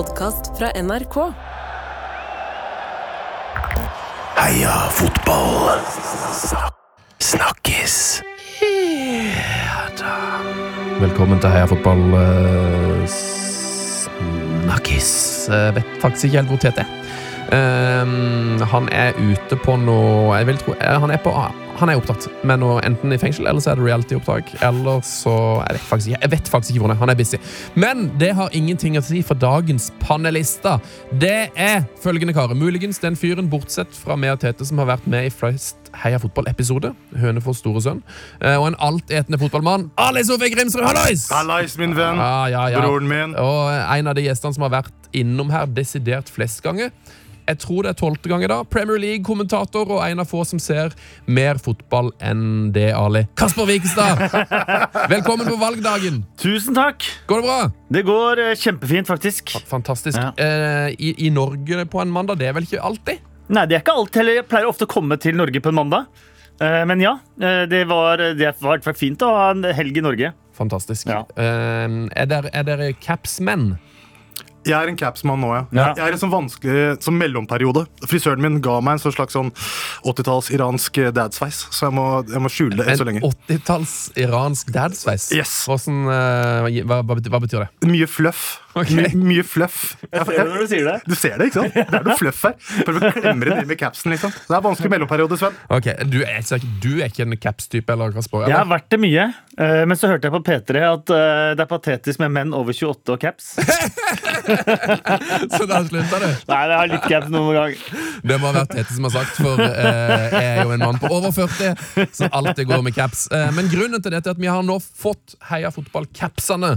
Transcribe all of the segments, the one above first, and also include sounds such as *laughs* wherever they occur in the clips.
podkast fra NRK. Heia fotball. Snakkes. Velkommen til Heia fotball eh, Snakkis. Jeg vet faktisk ikke helt hvor Tete er. Um, han er ute på noe Jeg vil tro eh, Han er, på, han er opptatt med noe enten i fengsel, eller så er det reality-opptak. Eller så Jeg vet faktisk Jeg vet faktisk ikke hvor han er. Han er busy. Men det har ingenting å si for dagens panelister. Det er følgende karer. Muligens den fyren, bortsett fra meg og Tete, som har vært med i flest Heia fotball-episode. Hønefoss store sønn. Eh, Og en altetende fotballmann. Ali Sofie Grimsrud, hallois! Hallois, min venn. Ja, ja, ja. Broren min. Og en av de gjestene som har vært innom her desidert flest ganger. Jeg tror det er tolvte gang i dag. Premier League-kommentator og en av få som ser mer fotball enn det, Ali. Kasper Wikestad! *laughs* Velkommen på valgdagen. Tusen takk! Går det bra? Det går eh, kjempefint, faktisk. Fantastisk. Ja. Eh, i, I Norge på en mandag, det er vel ikke alltid? Nei, det er ikke alltid heller. Jeg pleier ofte å komme til Norge på en mandag. Eh, Men ja, eh, det var, det var fint å ha en helg i Norge. Fantastisk. Ja. Eh, er dere, er dere capsmenn? Jeg er en capsmann nå, ja. Ja. Jeg er en sånn vanskelig sånn mellomperiode. Frisøren min ga meg en sånn slags sånn 80-talls iransk dadsveis, så jeg må, jeg må skjule det enn så lenge. En 80-talls iransk dadsveis? Yes. Hvordan, eh, hva, hva, hva betyr det? Mye fluff. Ok. My, mye fluff. Jeg, ser det når du sier det. Du ser det, ikke sant? Det er noe fluff her. Prøver å klemme det inn med capsen, liksom. Så det er vanskelig mellomperiode, Sven. Ok, Du er, ikke- du er ikke en caps-type? eller Kasper? Jeg har vært det mye, eh, men så hørte jeg på P3 at eh, det er patetisk med menn over 28 og caps. *laughs* Så da slutta du? Nei, jeg har litt caps noen gang. Det må ha vært Tete som har sagt, for eh, jeg er jo en mann på over 40 som alltid går med caps. Men grunnen til dette er at vi har nå fått Heia fotball-capsene.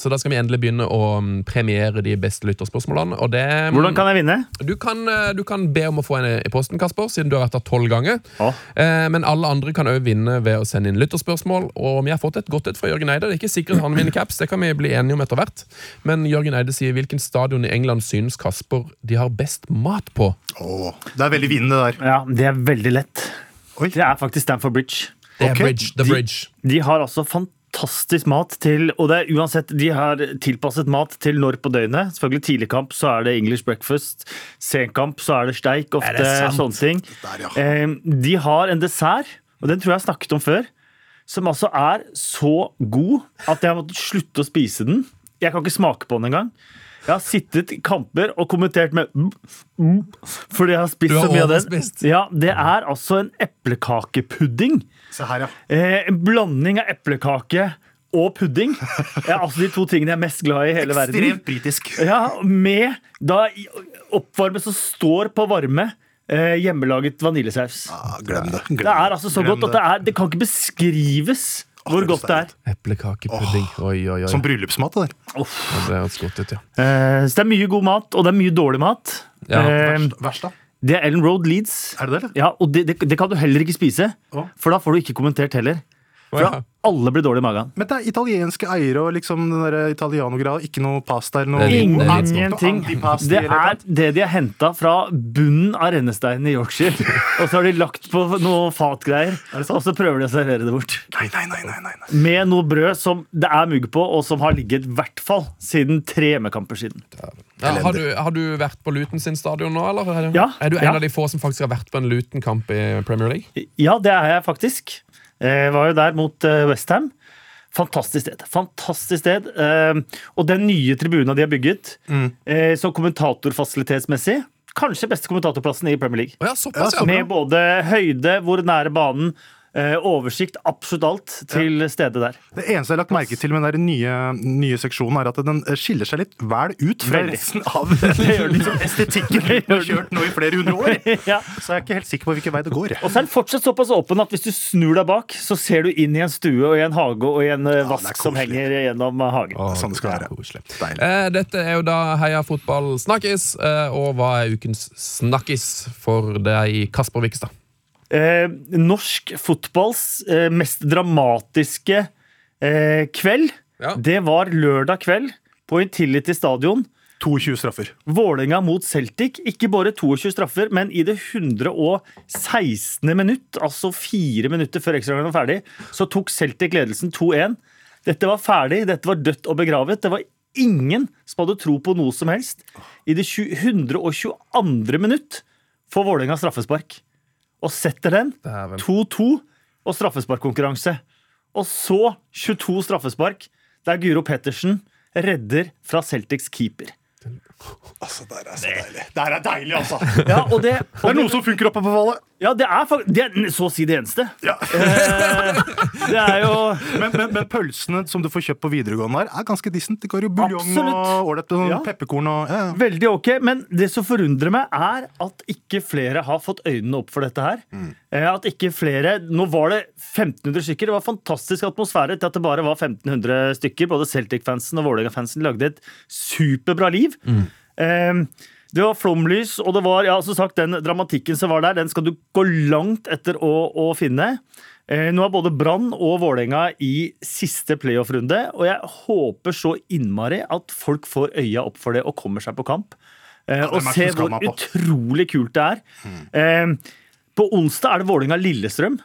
Så da skal vi endelig begynne å premiere de beste lytterspørsmålene. Og det, mm, Hvordan kan jeg vinne? du, kan, eh, du kan be om å få en i posten, Kasper, siden du har vært der tolv ganger. Oh. Eh, men alle andre kan òg vinne ved å sende inn lytterspørsmål. Og vi har fått et godt et fra Jørgen Eide. Det er ikke sikkert han vinner caps, det kan vi bli enige om etter hvert. Men Jørgen Eide sier hvilken stadion i England synes Kasper de har best mat på? Oh, det er veldig vinnende der. Ja, Det er veldig lett. Oi. Det er faktisk Stamford Bridge. Det er Ok, Bridge. The de- Bridge. De har altså fantastisk mat til Og det er uansett, de har tilpasset mat til når på døgnet. Selvfølgelig Tidlig kamp så er det English breakfast. Senkamp så er det steik. Ofte det sånne ting. Der, ja. Eh, De har en dessert, og den tror jeg jeg har snakket om før, som altså er så god at jeg har måttet slutte å spise den. Jeg kan ikke smake på den engang. Jeg har sittet i kamper og kommentert med mm, mm, fordi jeg har spist har så mye av den. Ja, Det er altså en eplekakepudding. Se her, ja. Eh, en blanding av eplekake og pudding. *laughs* Er altså de to tingene jeg er mest glad i i hele verden. Ekstremt britisk. Ja, Med da oppvarmet som står på varme eh, hjemmelaget vaniljesaus. Ah, glem det. Glem Det er altså så Glem godt at det, er, det kan ikke beskrives hvor godt det er. Eplekakepudding. Oi, oi, oi. Som bryllupsmat, det der. Ja, Det ut, ja. Eh, så det er mye god mat, og det er mye dårlig mat. Ja, Eh, Verst, verst, da. Det er Ellen Road Leeds. Er det det. Ja, og det, det, det kan du heller ikke spise, Å. for da får du ikke kommentert heller. For ja. da alle blir dårlige i magen. Men det er italienske eiere og liksom den der italiano-greia. Ikke noe pasta eller noe Ingenting. Det er det de har henta fra bunnen av rennesteinen i Yorkshire. *laughs* Og så har de lagt på noe fatgreier, og så prøver de å servere det bort. Nei, nei, nei, nei, nei, nei. Med noe brød som det er mugg på, og som har ligget i hvert fall siden tre hjemmekamper siden. Ja, har, du, har du vært på Luton sin stadion nå, eller? Er du, Ja, er du en ja. av de få som faktisk har vært på en Luton-kamp i Premier League? Ja, det er jeg faktisk. Jeg var jo der mot Westham. Fantastisk sted. Fantastisk sted. Eh, Og den nye tribunen de har bygget, mm. så kommentatorfasilitetsmessig Kanskje beste kommentatorplassen i Premier League. Ja, såpass, Ja. Med både høyde, hvor nære banen, eh, oversikt, absolutt alt til stedet der. Det eneste jeg har lagt merke til med den nye, nye seksjonen, er at den eh, skiller seg litt vel ut fra Veldig. resten av *laughs* liksom, *laughs* estetikken vi har kjørt nå i flere hundre år. *laughs* Ja. Så jeg er ikke helt sikker på hvilken vei det går. Og så er den fortsatt såpass åpen at hvis du snur deg bak, så ser du inn i en stue og i en hage og i en ja, er vask som henger gjennom eh, hagen. Åh, Sånn det skal være. Koselig. Eh, dette er jo da Heia fotball snakkis, eh, og hva er ukens snakkis for deg, Kasper Vikstad? Eh, norsk fotballs eh, mest dramatiske eh, kveld, Ja. det var lørdag kveld på Intility stadion. 22 straffer. Vålerenga mot Celtic. Ikke bare 22 straffer, men i det 116. minutt, altså fire minutter før ekstraomgangen var ferdig, så tok Celtic ledelsen 2-1. Dette var ferdig, dette var dødt og begravet. Det var ingen som hadde tro på noe som helst. I det 122. minutt får Vålerenga straffespark. Og setter den. 2-2 og straffesparkkonkurranse. Og så 22 straffespark, der Guro Pettersen redder fra Celtics keeper. Altså, det er så deilig. Det her er deilig, altså. Ja, og det, *laughs* Det er noe som funker oppe på Valle. ja, det er faktisk det er så å si det eneste. Ja. Eh, det er jo Men, men, men pølsene som du får kjøpt på videregående her, er ganske decent. Det går jo buljong Absolutt. og ålreit med sånn Ja. pepperkorn og ja, veldig ok. Men det som forundrer meg, er at ikke flere har fått øynene opp for dette her. Mm. At ikke flere Nå var det 1500 stykker. Det var fantastisk atmosfære til at det bare var 1500 stykker. Både Celtic-fansen og Vålerenga-fansen lagde et superbra liv. Eh, Det var flomlys, og det var ja, som sagt, den dramatikken som var der, den skal du gå langt etter å, å finne. Eh, Nå er både Brann og Vålerenga i siste playoff-runde, og jeg håper så innmari at folk får øya opp for det og kommer seg på kamp. Ja, og ser hvor utrolig kult det er. Mm. på onsdag er det Vålerenga-Lillestrøm.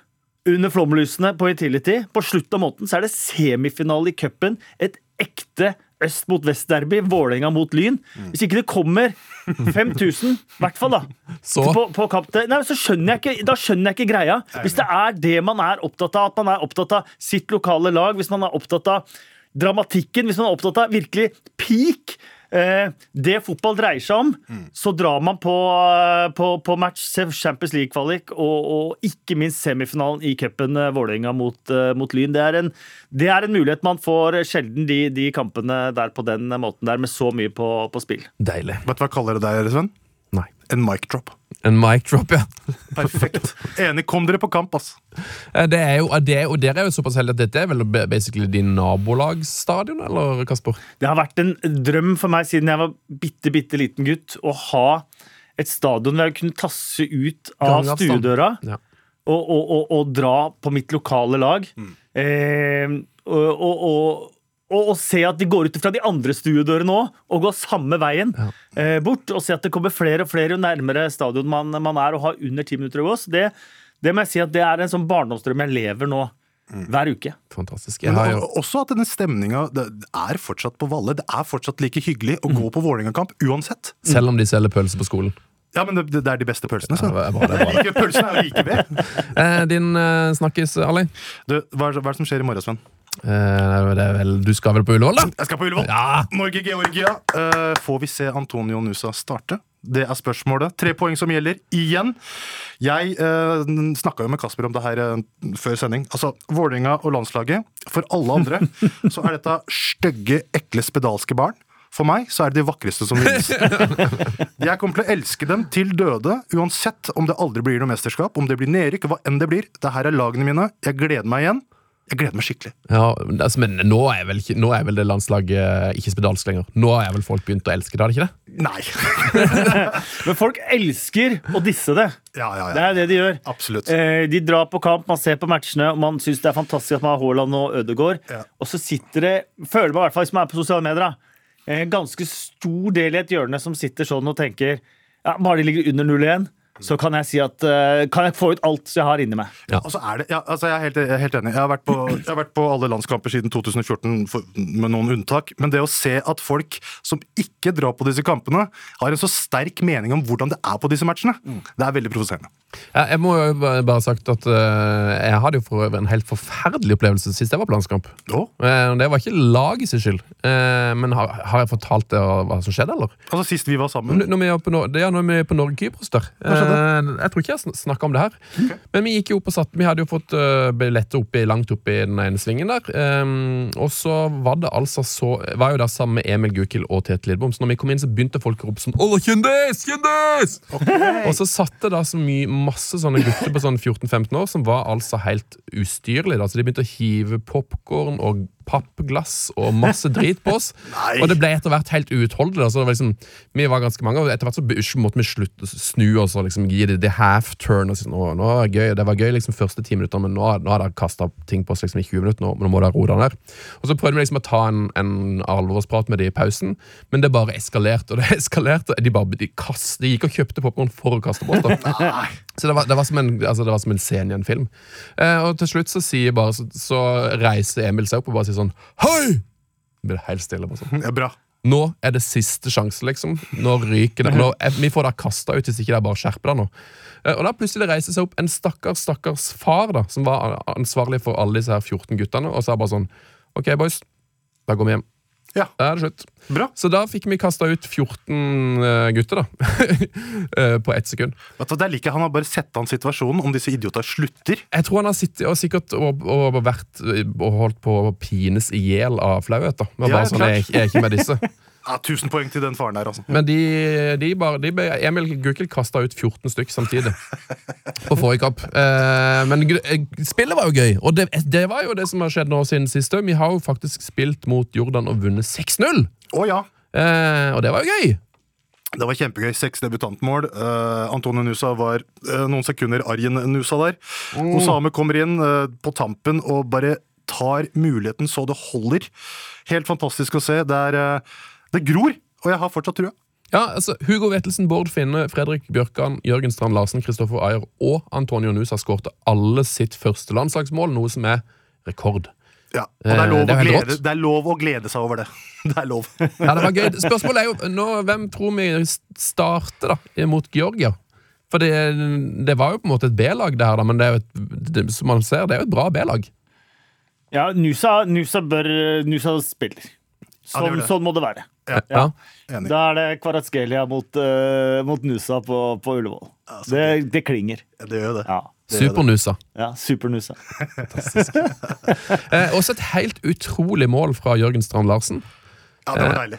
Under flomlysene på Intility. På slutten av måneden så er det semifinale i cupen. Et ekte øst mot vest-derby. Vålerenga mot Lyn. Hvis ikke det kommer 5000, i hvert fall, da. Så? På, på nei, så skjønner jeg ikke, da skjønner jeg ikke greia. Hvis det er det man er opptatt av, at man er opptatt av sitt lokale lag, hvis man er opptatt av dramatikken, hvis man er opptatt av virkelig peak det fotball dreier seg om, så drar man på, eh, på, på match, Champions League-kvalik og, og ikke minst semifinalen i cupen eh, Vålerenga mot, eh, mot Lyn. Det er, en, det er en mulighet man får sjelden de, de kampene der på den måten der, med så mye på, på spill. Deilig. Vet du hva jeg kaller det der, Sven? Nei. En mic drop. En mic drop, ja. Perfekt. Enig. Kom dere på kamp, ass. Eh, Det er jo, det, og dere er jo såpass heldige at dette er vel basically din nabolagsstadion, eller Kasper? Det har vært en drøm for meg siden jeg var bitte, bitte liten gutt å ha et stadion hvor jeg kunne tasse ut av stuedøra Ja. og, og, og, og dra på mitt lokale lag. Eh, og, og, og, se at de går ut fra de andre stuedørene òg, og går samme veien eh, bort. Og se at det kommer flere og flere jo nærmere stadion man, man er, og har under ti minutter å gå. Så det, det må jeg si at det er en sånn barndomsdrøm jeg lever nå. Hver uke. Fantastisk. Ja, o- også at denne stemninga er fortsatt på Valle. Det er fortsatt like hyggelig å gå på Vålerenga-kamp uanstt. selv om de selger pølse på skolen. Ja, men det, det er de beste pølsene. Ja, Så. det er bra, det er bra. Like, *laughs* pølsene er jo like *laughs* ved. Eh, din eh, snakkis, Ali? Du, hva, hva er det som skjer i morgen, Sven? Eh, det vel, du skal vel på Ullevål, da? Jeg skal på Ullevål. Ja. Norge-Georgia. Uh, får vi se Antonio Nusa starte? Det er spørsmålet. Tre poeng som gjelder igjen. Jeg uh, snakka jo med Kasper om det her uh, før sending. Altså, Vålerenga og landslaget. For alle andre *laughs* så er dette stygge, ekle, spedalske barn. For meg så er det de vakreste som finnes. *laughs* Jeg kommer til å elske dem til døde, uansett om det aldri blir noe mesterskap, om det blir nedrykk, hva enn det blir. Det her er lagene mine. Jeg gleder meg igjen. Jeg gleder meg skikkelig. Ja, altså, men nå er, vel ikke, nå er vel det landslaget eh, ikke spedalsk lenger. Nå er vel folk begynt å elske det, er det ikke det? Nei. *laughs* Men folk elsker å disse det. Ja, ja, ja. Det er det de gjør. Absolutt. Eh, de drar på kamp, man ser på matchene, og man syns det er fantastisk at man har Haaland og Ødegaard. Ja. Og så sitter det, føler man i hvert fall hvis man er på sosiale medier, en ganske stor del i et hjørne som sitter sånn og tenker ja, bare de ligger under 0-1, så kan jeg si at uh, kan jeg få ut alt jeg har inni meg. Ja. altså er det, ja, altså jeg, er helt, jeg er helt enig. Jeg har, vært på, jeg har vært på alle landskamper siden 2014, for, med noen unntak. Men det å se at folk som ikke drar på disse kampene, har en så sterk mening om hvordan det er på disse matchene, det er veldig provoserende. Ja, jeg må jo bare ha sagt at uh, jeg hadde jo for øvrig en helt forferdelig opplevelse sist jeg var på landskamp. Oh. Uh, det var ikke laget sin skyld. Eh, men har, har jeg fortalt det hva som skjedde, eller? Altså Sist vi var sammen Når vi er på, no det er når vi er på Norge-Kypros der. skjedde? Eh, jeg tror ikke jeg snakka om det her. Men vi gikk jo opp og satt Vi hadde jo fått eh, billetter oppi, langt oppi den ene svingen der. Um, og så var det altså så Var jo der sammen med Emil Gukild og Tete Lidbom. Så når vi kom inn, så begynte folk å rope sånn Åh, kjendis! Kjendis! Og så satt det da så mye masse sånne gutter på sånn 14-15 år som var altså helt ustyrlige. Da. Så de begynte å hive popkorn og pappglass og masse drit på oss. *laughs* og det ble etter hvert helt uutholdelig. da. Så det var liksom, vi var ganske mange, og etter hvert så måtte vi slutte, snu oss og liksom gi det the half turn. og si, nå, nå er det gøy, Det var gøy liksom første ti minutter, men nå, nå har dere kasta ting på oss liksom i 20 minutter. Nå, nå må dere roe ned. Og så prøvde vi liksom å ta en, en alvorsprat med dem i pausen, men det bare eskalerte og det *laughs* eskalerte. De bare de, kast, de gikk og kjøpte popkorn for å kaste på oss. Så det var, det, var som en, altså det var som en scene i en film. Eh, og til slutt så bare så, så reiser Emil seg opp og bare sier sånn Hei! Det blir helt stille. bare sånn. Ja, bra. Nå er det siste sjanse, liksom. Nå ryker det. Nå, vi får det kasta ut hvis ikke det bare skjerper deg nå. Eh, Og da plutselig reiser seg opp en stakkars stakkars far da, som var ansvarlig for alle disse her 14 guttene, og sa bare sånn Ok, boys, da går vi hjem. Ja, Da er det slutt. bra. Så da fikk vi kasta ut 14 eh, gutter, da. *laughs* Eh, på ett sekund. Vet du, hva, Der liker Han har bare sett an situasjonen, om disse idiotene slutter. Jeg tror han har sittet og sikkert og, og vært og holdt på å pines i hjel av flauhet. da. Men Ja, bare sånn, jeg, jeg er ikke med disse. *laughs* Ja, 1000 poeng til den faren der, altså. Men de, de bare, de ble, Emil Gukild kasta ut 14 stykk samtidig på forrige kamp. Eh, men eh, spillet var jo gøy, og det, det var jo det som har skjedd nå siden sist. Vi har jo faktisk spilt mot Jordan og vunnet 6-0! Oh, ja. Eh, og det var jo gøy! Det var kjempegøy. Seks debutantmål. Uh, Antone Nusa var uh, noen sekunder Arjen Nusa der. Osame kommer inn uh, på tampen og bare tar muligheten så det holder. Helt fantastisk å se. Det, er, eh, det gror, og jeg har fortsatt trua. Ja, altså, Hugo Vettelsen, Bård Finne, Fredrik Bjørkan, Jørgen Strand Larsen, Kristoffer Ayer og Antonio Nusa skårte alle sitt første landslagsmål, noe som er rekord. Ja, og det er, lov Eh, det er å glede, det er lov å glede seg over det. *laughs* Det er lov. Ja, det var gøy. Spørsmålet er jo nå, hvem tror vi starter da, mot Georgia? For det, det var jo på en måte et B-lag, det her, da, men det er jo et, det, som man ser, det er jo et bra B-lag. Ja, Nusa, Nusa bør Nusa spiller. Sånn, ja, sånn må det være. Ja. Ja. Enig. Da er det Kvaratskhelia mot, uh, mot Nusa på, på Ullevål. Altså, Det, det klinger. Det gjør det. Ja. Supernusa. ja Super-Nusa. *laughs* Eh, også et helt utrolig mål fra Jørgen Strand Larsen. Ja, det var deilig.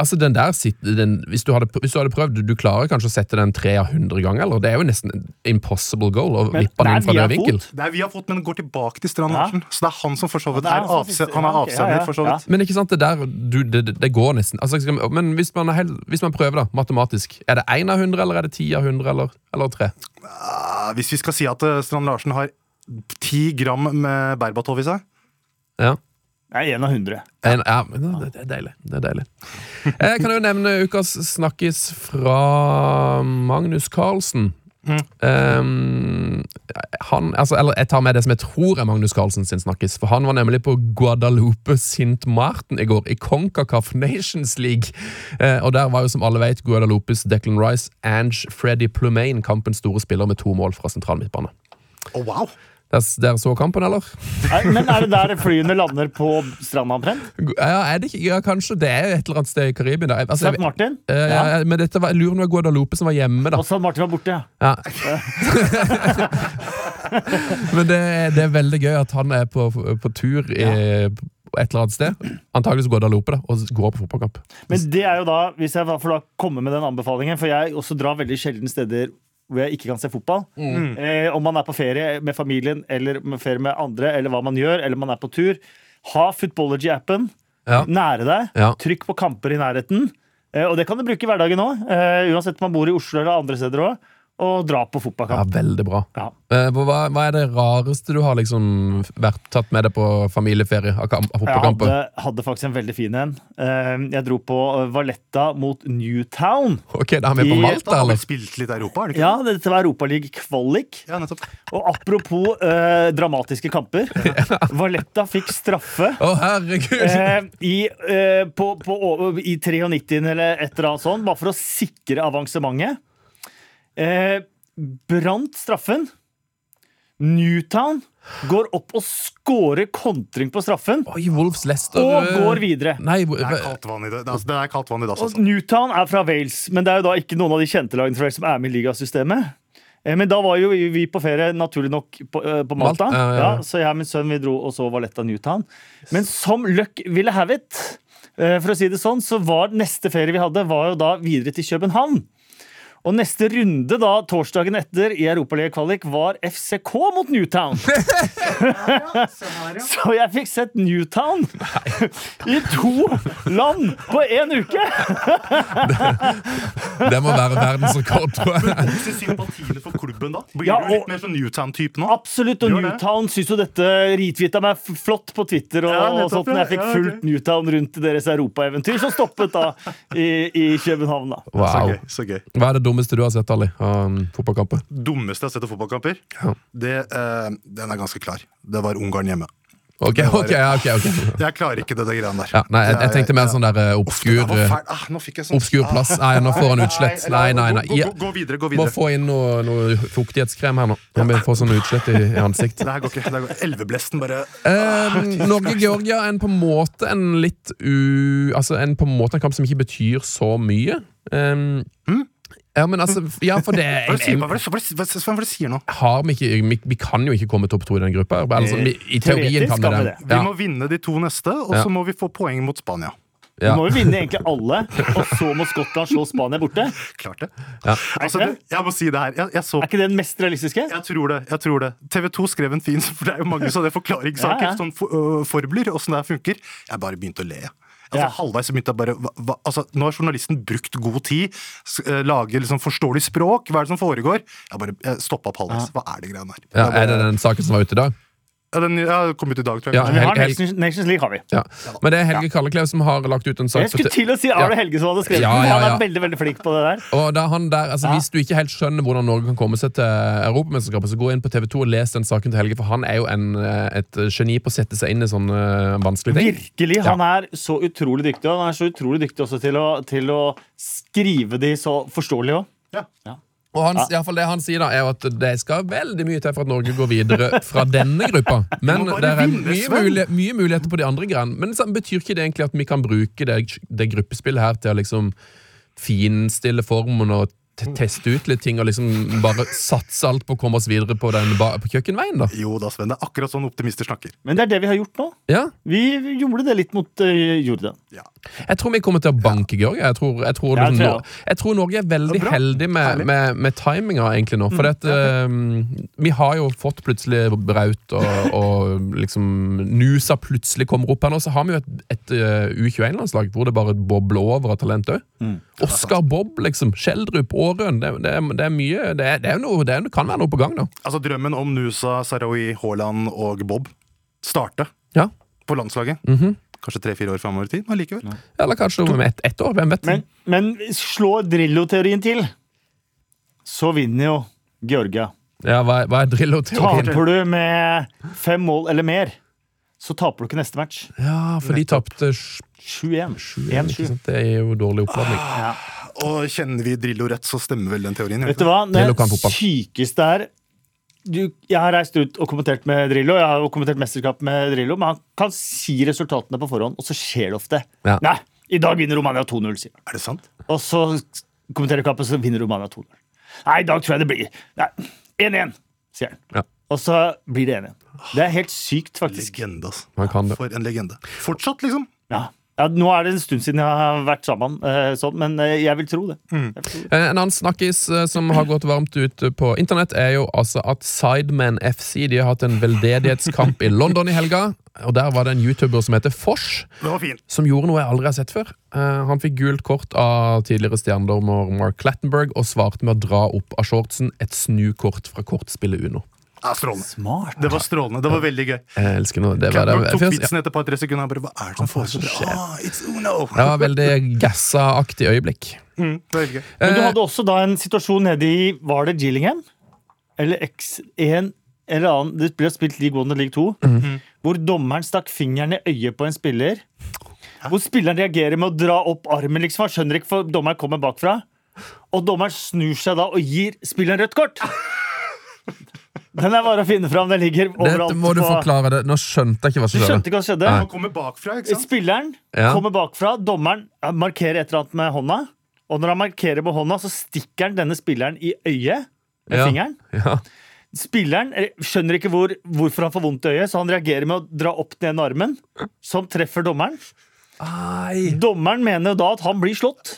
Altså, den der sitter, den, hvis, du hadde, hvis du hadde prøvd, du, klarer kanskje å sette den tre av 100 ganger, eller? Det er jo nesten en impossible goal å Men vippe den det inn fra den vinkel. Det er vi har fått, men den går tilbake til Strand Ja. Larsen. Så det er han som for så vidt er er, avse han er avsender, ja, ja, for så vidt. Men ikke sant, det der, du, det, det- går nesten altså, skal Men hvis man, er helt, hvis man prøver da, matematisk, er det 1 av 100, eller er det 10 av 100, eller, eller 3? Hvis vi skal si at eh, Strand Larsen har ti gram med Berbatov i seg Ja. Nei, én av hundre. Ja, men det, det er deilig. Det er deilig. Jeg kan jo nevne ukas snakkis fra Magnus Carlsen. Um, han, altså, eller jeg tar med det som jeg tror er Magnus Carlsen sin snakkis. For han var nemlig på Guadalupe Sint Martin i går, i Concacaf Nations League. Uh, og der var jo, som alle vet, Guadalupes Declan Rice, Ange Freddy Plumain, kampens store spiller med to mål fra sentral midtbane. Å, wow! Dere så kampen, eller? Men er det der flyene lander på stranda omtrent? Ja? Ja, kanskje. Det er et eller annet sted i Karibia. da. Altså, St. Martin? Eh, ja. Ja. Men dette var, det var Guadalupe som var hjemme, da. Og St. Martin var borte, ja. Ja. *laughs* men det, det er veldig gøy at han er på, på tur i, et eller annet sted. Antakeligvis Guadalupe, da, og går på fotballkamp. Men det er jo da, hvis jeg får da komme med den anbefalingen, for jeg også drar veldig sjelden steder hvor jeg ikke kan se fotball. Eh, om man er på ferie med familien eller med ferie med andre, eller hva man gjør, eller man er på tur. Ha Footballogy-appen Ja. nære deg. Ja. Trykk på kamper i nærheten. Eh, og det kan du bruke i hverdagen òg, eh, uansett om man bor i Oslo eller andre steder òg. Og dra på fotballkamp. Ja, veldig bra. Ja. Eh, hva, hva er det rareste du har liksom vært tatt med deg på familieferie av, kam- av Jeg hadde, hadde faktisk en veldig fin en. Eh, jeg dro på eh, Valletta mot Newtown. Ok, da er vi på Malta, eller? spilt litt Europa, er det ikke? Ja, dette var Europaliga-kvalik. Ja, nettopp. Og apropos eh, dramatiske kamper. *laughs* Valletta fikk straffe Å, herregud! eh, i, eh, på, på, i 93 eller et eller annet sånt, bare for å sikre avansementet. Eh, brant straffen. Newtown går opp og scorer kontring på straffen, Oi, Wolves Leicester og eh, går videre. Nei, Det er kaldt vann i det. Altså, det er kaldt vann i dass, altså. Newtown er fra Wales, men det er jo da ikke noen av de kjente lagene fra Wales som er med i ligasystemet. Eh, Men da var jo vi på ferie naturlig nok på, eh, på Malta. Malta, ja, ja, ja. Ja, så jeg og min sønn vi dro og så Valletta Newtown. Men som luck ville have it, eh, for å si det sånn, så var neste ferie vi hadde, var jo da videre til København. Og neste runde da, torsdagen etter i Europaliga-kvalik var FCK mot Newtown. *laughs* *laughs* Så jeg fikk sett Newtown i to land på én uke! Det må være verdensrekord, tror jeg. Vokser sympatiene for klubben da? Blir Ja, du litt mer sånn Newtown-type nå? Absolutt, og Newtown syns jo dette retweeta meg flott på Twitter. Og, Ja, og sånt, når jeg fikk fikk Ja, okay. fulgt Newtown rundt deres europaeventyr, som stoppet da i, i København. da Så gøy. så gøy. Hva er det dummeste du har sett, Ali, av fotballkamper? Dummeste jeg har sett av fotballkamper, Ja. det, eh, den er ganske klar. Det var Ungarn hjemme. Ok, var- ok, ok, okay. *laughs* Jeg klarer ikke det, det greiene der. Ja, nei, jeg, jeg tenkte mer sånn der Det obskur eh. Ah, sånn Obskur plass. Nei, nå får han utslett. Nei, nei, nei. Gå, gå, gå videre, gå må få inn noe, noe fuktighetskrem her nå. Han vil få sånn utslett i, i ansikt. Det her går ikke. Det her går. Elveblesten bare Eh, Norge-Georgia er en på en måte en litt u... Altså en på en måte en kamp som ikke betyr så mye. Um, Ja, men altså Ja, for det Hva er det det sier nå? har vi ikke vi, vi kan jo ikke komme topp to i den gruppa. Altså, vi, I teorien kan vi det. det. Vi må vinne de to neste, og så må vi få poeng mot Spania. Vi ja. må jo vinne egentlig alle, og så må Skottland slå Spania borte. Klart det. Ja. Altså, det jeg må si det her. Jeg, jeg så Er ikke det den mest realistiske? Jeg tror det. jeg tror det TV 2 skrev en fin *laughs* For det er jo mange sånne forklaringssaker. Ja, ja. Sånn for, øh, formler, åssen det her funker. Jeg bare begynte å le. Altså, Ja. Halvveis begynte jeg bare hva, hva, altså, Nå har journalisten brukt god tid, eh, lager liksom forståelig språk. Hva er det som foregår? Jeg bare stoppa opp halvveis. Hva er det greiene her? Ja, er det den saken som var ute i dag? Ja, den ja, kom ut i dag, tror jeg. Ja, Vi har Nations, Nations League, har vi. Ja. Men det er Helge Kalleklev som har lagt ut en sak Jeg skulle til å si Ja. Arne Helge som hadde skrevet Ja, den. ja, Han er veldig veldig flink på det der. Og da han der, altså Ja. Hvis du ikke helt skjønner hvordan Norge kan komme seg til Europamesterskapet, så gå inn på TV2 og les den saken til Helge, for han er jo en, eh, et geni på å sette seg inn i sånne eh, vanskelige ting. Virkelig. Han er så utrolig dyktig. Og han er så utrolig dyktig også til å, til å skrive de så forståelig òg. Ja. Og han, i hvert fall det han sier da, er at det skal veldig mye til for at Norge går videre fra denne gruppa. Men det er mye, Sven. mulig, mye muligheter på de andre greiene. Men så betyr ikke det egentlig at vi kan bruke det, det gruppespillet her til å liksom finstille formen og teste ut litt ting og liksom bare satse alt på å komme oss videre på, den, ba- på kjøkkenveien, da? Jo da, Sven. Det er akkurat sånn optimister snakker. Men det er det vi har gjort nå. Ja. Vi gjorde det litt mot uh, Jordan. Ja. Jeg tror vi kommer til å banke Georgia. Jeg tror, jeg tror, Ja, jeg tror jeg jeg tror Norge er veldig er heldig med, med, med timinga egentlig nå. For at, eh, vi har jo fått plutselig Braut og, og liksom Nusa plutselig kommer opp her nå. Så har vi jo et, et uh, U21-landslag hvor det bare bobler over av talent òg. Oscar Bob, liksom. Skjeldrup, Aarøen. Det, det, det er mye Det, er, det, er noe, det kan være noe på gang, da. Altså Drømmen om Nusa, Sarawi, Haaland og Bob starte Ja. på landslaget. Kanskje tre-fire år framover i tid, men likevel. Eller kanskje om ett et år. Hvem vet? Men, men slår Drillo-teorien til, så vinner jo Georgia. Ja, hva, hva er Drillo-teorien? Taper du med fem mål eller mer, så taper du ikke neste match. Ja, for de tapte 7-1. ikke 1-7. sant? Det er jo dårlig oppladning. Ja. Og kjenner vi Drillo rett, så stemmer vel den teorien. Vet du hva? Det er sykeste er du, Jeg har reist ut og kommentert med Drillo. Jeg har jo kommentert mesterskap med Drillo, men han kan si resultatene på forhånd, og så skjer det ofte. Ja. Nei, i dag vinner Romania 2-0, sier han. Er det sant? Og så kommenterer kampen, så vinner Romania 2-0. Nei, i dag tror jeg det blir Nei, 1-1, sier han. Ja. Og så blir det 1-1. Det er helt sykt, faktisk. Legende, altså. Han kan det. For en legende. Fortsatt, liksom. Ja. Ja, nå er det en stund siden jeg har vært sammen, eh, sånn, men eh, jeg vil tro det. Mm. vil tro det. Eh, En annen snakkis som har gått varmt ut på internett, er jo altså at Sidemen FC De har hatt en veldedighetskamp i London i helga. Og Der var det en YouTuber som heter fint. som gjorde noe jeg aldri har sett før. Han fikk gult kort av tidligere stjernedommer Mark Clattenberg og svarte med å dra opp av shortsen et snukort fra kortspillet Uno. Ja, strålende. Smart. Det var strålende. Det var veldig gøy. Jeg elsker noe. Det var, Cameron tok vitsen etter et par-tre sekunder. Bare, Hva er det som foregår? Ah, it's Uno! det var veldig gassa-aktig øyeblikk. Mm, veldig gøy. Men du Eh, hadde også da en situasjon nede i Var det Gillingham? Eller X1 eller annen Det ble spilt League 1 og League 2. Mhm. Hvor dommeren stakk fingeren i øyet på en spiller. Hvor spilleren reagerer med å dra opp armen, liksom. Han skjønner ikke, for dommeren kommer bakfra. Og dommeren snur seg da og gir spilleren rødt kort! Den er bare å finne fram. Den ligger overalt. Dette må du på- forklare. det Nå skjønte jeg ikke hva som skjedde. skjønte ikke hva skjedde? Han kommer bakfra, ikke sant? Spilleren Ja. kommer bakfra, dommeren markerer et eller annet med hånda. Og når han markerer med hånda, så stikker han denne spilleren i øyet med Ja. fingeren. Ja. Spilleren eh, skjønner ikke hvor, hvorfor han får vondt i øyet, så han reagerer med å dra opp den ene armen, som treffer dommeren. Ai, Dommeren mener da at han blir slått,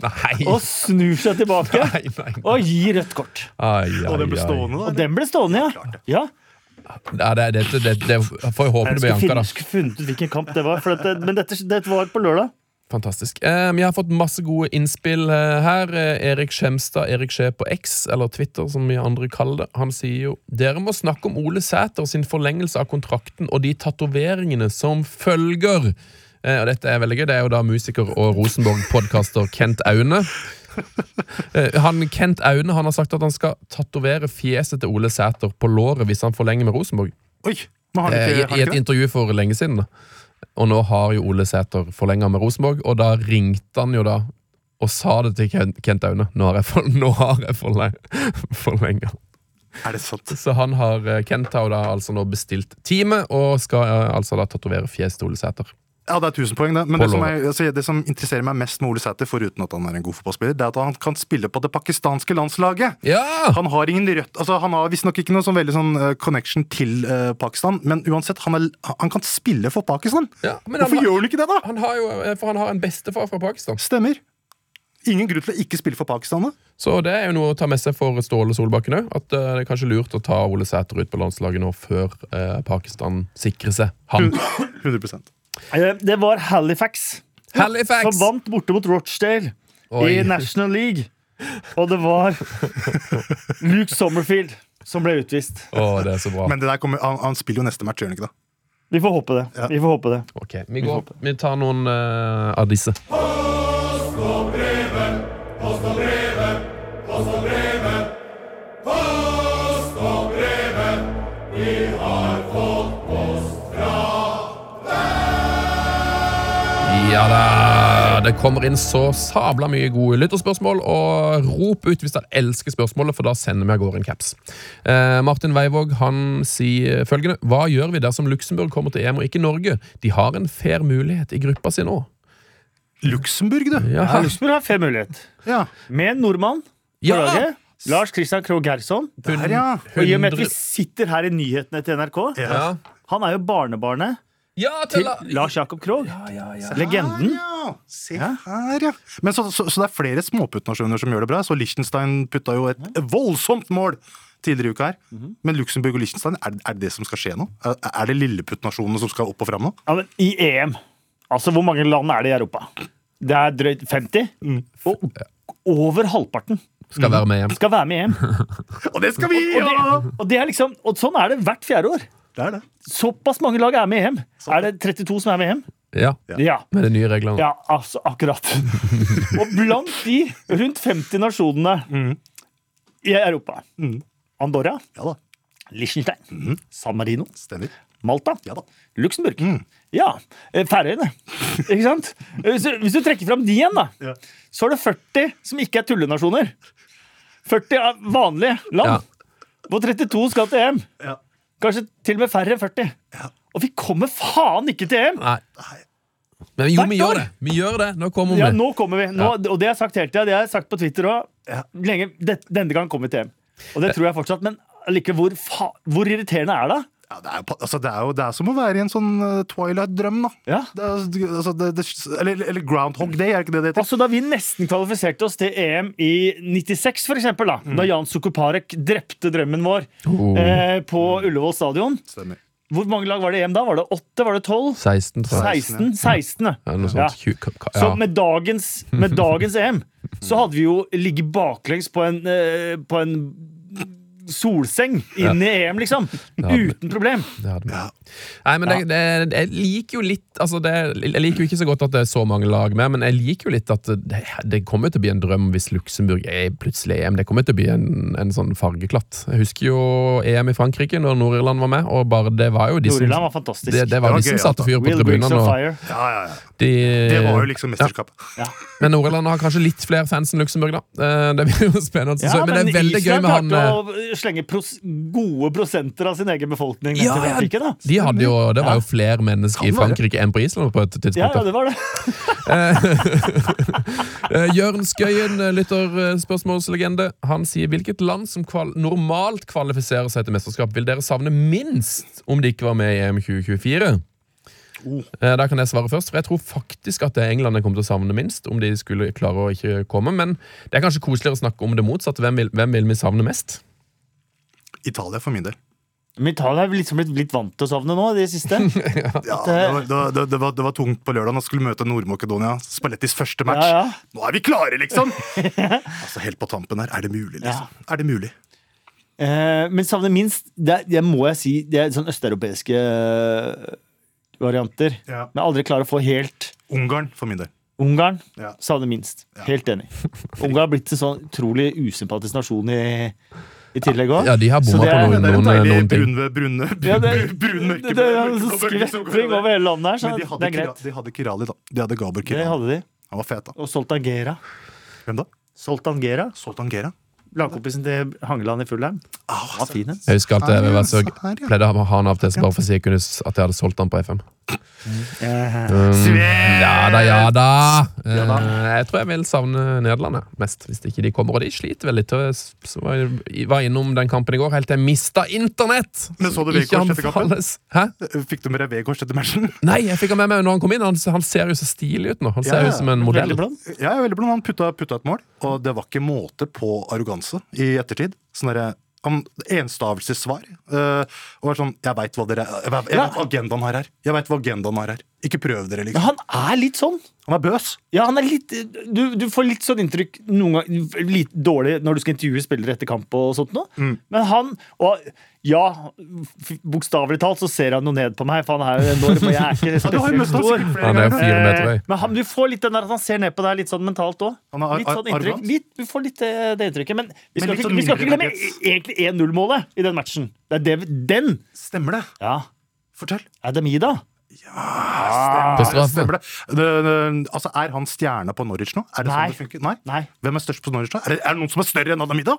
nei. og snur seg tilbake Nei, nei. og gir rødt kort. Ai, ai, Og den ble stående, da? Og den ble stående, ja. ja. Nei, det, det, det, det, får jeg håpe Jeg det blir anka, da. da. skulle funnet ut hvilken kamp det var, for dette, men dette, dette var på lørdag. Fantastisk. Eh, vi har fått masse gode innspill eh, her. Eh, Erik Skjemstad, Erik Skje på X, eller Twitter som vi andre kaller det, han sier jo Dere må snakke om Ole Sæter sin forlengelse av kontrakten og de tatoveringene som følger. Eh, og dette er veldig gøy. Det er jo da musiker og Rosenborg-podkaster Kent Aune. Eh, han, Kent Aune han har sagt at han skal tatovere fjeset til Ole Sæter på låret hvis han forlenger med Rosenborg. Oi! Men har han eh, ikke, i, han i et intervju for lenge siden. Og nå har jo Ole Sæter forlenga med Rosenborg, og da ringte han jo da og sa det til Kent Aune. Nå har jeg, for, nå har jeg forlenga. Er det sant? Så han har, Kent har da altså nå bestilt time, og skal altså da tatovere fjeset til Ole Sæter. Ja, det er 1000 poeng, det. Men det som, er, altså, det som interesserer meg mest med Ole Sæter, foruten at han er en god fotballspiller, det er at han kan spille på det pakistanske landslaget. Ja! Han har ingen rødt altså Han har visstnok ikke noe sånn veldig sånn eh, connection til uh, Pakistan, men uansett, han, er, han kan spille for Pakistan. ja men Hvorfor han, gjør han ikke det, da? han har jo, eh, for han har en bestefar fra Pakistan. Stemmer. Ingen grunn til å ikke spille for Pakistan. da. Så det er jo noe å ta med seg for Ståle Solbakken òg. At det er kanskje lurt å ta Ole Sæter ut på landslaget nå før eh, Pakistan sikrer seg han. 100 *coughs* Eh, Det var Halifax Halifax! som vant borte mot Rochdale Oi. i National League. Og det var Luke Sommerfield som ble utvist. Oh, det er så bra. Men det der kommer, han, han spiller jo neste match, gjør han ikke det? Vi får håpe det. Ja. Vi får håpe det. Okay, Vi går, vi tar noen uh, av disse. Ja da! Det kommer inn så sabla mye gode lytterspørsmål, og rop ut hvis dere elsker spørsmålet, for da sender vi av gårde en caps. Eh, Martin Weivåg han sier følgende Hva gjør vi dersom Luxembourg kommer til EM og ikke Norge? De har en fair mulighet i gruppa si nå. Luxembourg, du. Ja, Ja, Luxembourg har fair mulighet. Ja. Med en nordmann på Ja! laget. Lars Christian Krogh Gerson. Der, ja. Og i og med at vi sitter her i nyhetene til NRK ja. Han er jo barnebarnet ja, til til Lars Jakob Krogh. ja, ja, ja. Legenden. Ja, se her, ja. Men så, så, så det er flere småputtnasjoner som gjør det bra. Så Liechtenstein putta jo et voldsomt mål tidligere i uka her. Men Luxembourg og Liechtenstein, er, er det det som skal skje nå? Er, er det lilleputtnasjonene som skal opp og fram nå? Ja, men I EM Altså, hvor mange land er det i Europa? Det er drøyt 50. Og over halvparten Skal være med hjem. skal være med hjem. EM. *laughs* Og det skal vi! Og, det, og, det er liksom, og sånn er det hvert fjerde år. Det er det. Såpass mange lag er med i EM. Er det 32 som er med i EM? Ja, Ja. Med de nye reglene. Ja, altså, akkurat. *laughs* Og blant de rundt 50 nasjonene i Europa Andorra, Ja da. Liechtenstein, San Marino, Stemmer. Malta, Ja da. Luxembourg. Ja, eh, Færøyene. *laughs* Ikke sant? Hvis du, hvis du trekker fram de igjen, da, Ja. så er det 40 som ikke er tullenasjoner. 40 er vanlige land. Hvor 32 skal til EM. Ja. Kanskje til og med færre enn 40. Og vi kommer faen ikke til EM! Nei. Men jo, vi gjør det. Vi gjør det. Nå kommer vi. Ja, nå kommer vi. Nå, Og det har jeg sagt hele tida. Det har jeg sagt på Twitter òg. Ja. Denne gang kommer vi til EM. Og det tror jeg fortsatt. Men like, hvor, fa hvor irriterende er det? Ja, det, er, jo altså, det, er jo, det er som å være i en sånn uh, Twilight-drøm, da. Ja. Det er, altså, det, det, eller, eller Groundhog Day, er ikke det det heter? Altså Da vi nesten kvalifiserte oss til EM i 96, for eksempel, da, da Jan Sukuparek drepte drømmen vår Oh. eh, på Ullevål stadion Stemmer. Hvor mange lag var det i EM da? Var det 8? Var det 12? 16, tror jeg. 16? 16 ja. Ja, Så med dagens, med dagens *laughs* EM så hadde vi jo ligget baklengs på en, eh, på en solseng inn i EM, liksom. hadde. Uten problem. Det hadde vi. Nei, men det, det, jeg liker jo litt altså det, Jeg liker jo ikke så godt at det er så mange lag med, men jeg liker jo litt at det, det kommer til å bli en drøm hvis Luxembourg er plutselig EM. Det kommer til å bli en, en sånn fargeklatt. Jeg husker jo EM i Frankrike, når Nord-Irland var med, og bare det var jo de som var fantastisk. det, det var Det var de som satte altså. fyr på tribunene. Ja, ja, ja. De, Det var jo liksom mesterskapet. Men Nord-Irland har kanskje litt flere fans enn Luxembourg, da. Eh, Det blir jo spennende. Ja, men det er veldig gøy med han slenge pros gode prosenter av sin egen befolkning. ned ja, til Frankrike, da. de hadde jo, Det var jo flere mennesker i Frankrike enn på Island på et tidspunkt. ja, ja det var det. *laughs* Eh, Jørn Skøyen, eh, lytterspørsmålslegende, han sier hvilket land som kval normalt kvalifiserer seg til mesterskap, vil dere savne minst om de ikke var med i EM 2024? Oh. Eh, Da kan jeg svare først, for jeg tror faktisk at det er England jeg kommer til å savne minst. Om de skulle klare å ikke komme Men det er kanskje koseligere å snakke om det motsatte. Hvem vil, hvem vil vi savne mest? Italia for min del. Men Italia er liksom blitt blitt vant til å savne nå, i det siste. *laughs* Ja, det, var, det, det, var, det var tungt på lørdag. Nå skulle vi møte Nord-Makedonia. Spallettis første match. Ja, ja. Nå er vi klare, liksom! *laughs* altså Helt på tampen her. Er det mulig, liksom? Er det mulig? Eh, men savner minst det, det må jeg si, det er sånn østeuropeiske eh, varianter. Ja. Men aldri klarer å få helt Ungarn for min del. Ungarn Ja. savner minst. Helt enig. *laughs* Ungarn har blitt en sånn utrolig usympatisk nasjon i i tillegg òg. Ja, de har bomma på noen, Det er en noen, noen ting. brun, brune, Ja, det, brun, det, det er en som går skvettring over. hele landet her, så Men de det hadde, er Kira, greit. de hadde Kirali, da. De hadde Gabor Det hadde de. Han var fet, da. Og Soltan Gera. Hvem da? Soltan Gera. Soltan Gera? Lagkompisen til Hangeland i Fullheim. Oh, var fin. Jeg husker at jeg, jeg, jeg pleide å ha han av og til bare for å si jeg kunne, at jeg hadde solgt han på FM. Eh, Um, ja da, ja da. Ja da. Eh, jeg tror jeg vil savne Nederland mest, hvis ikke de kommer. Og de sliter vel litt. og Jeg var, innom den kampen i går helt til jeg mista internett! Men så du Vegårs etter kampen? Hæ? Fikk du med deg Vegårs etter matchen? Nei, jeg fikk han med meg når han kom inn. Han, han ser jo så stilig ut nå. Han ser Ja, ut som en modell. Veldig ja, veldig blond. Han putta, putta et mål, og det var ikke måte på arroganse i ettertid. Sånn derre Enstavelsessvar. Uh, og var sånn Jeg veit hva dere Jeg vet, jeg vet agendaen her er. Jeg vet hva agendaen har her er. Ikke prøv dere, Men liksom. han er litt sånn. Han er bøs. Ja, han er litt Du, du får litt sånn inntrykk noen ganger litt dårlig når du skal intervjue spillere etter kamp og sånt noe. Mm. Men han Og ja, bokstavelig talt så ser han jo ned på meg, for han er jo enorm, og jeg er ikke spesielt stor. Han er fire meter Eh. Men han, du får litt den der at han ser ned på deg litt sånn mentalt òg. Litt sånn inntrykk. Litt, du får litt det, det inntrykket. Men vi skal, Men ikke, sånn vi skal ikke glemme egentlig 1-0-målet i den matchen. Det er det, den! Stemmer det? Ja. Fortell. Adamida. På straffe. Stemmer det. det, det altså, er han stjerne på Norwich nå? Er det Nei. sånn det funker? Nei? Nei, Hvem er størst på Norwich nå? Er det, er det noen som er større enn Adamida?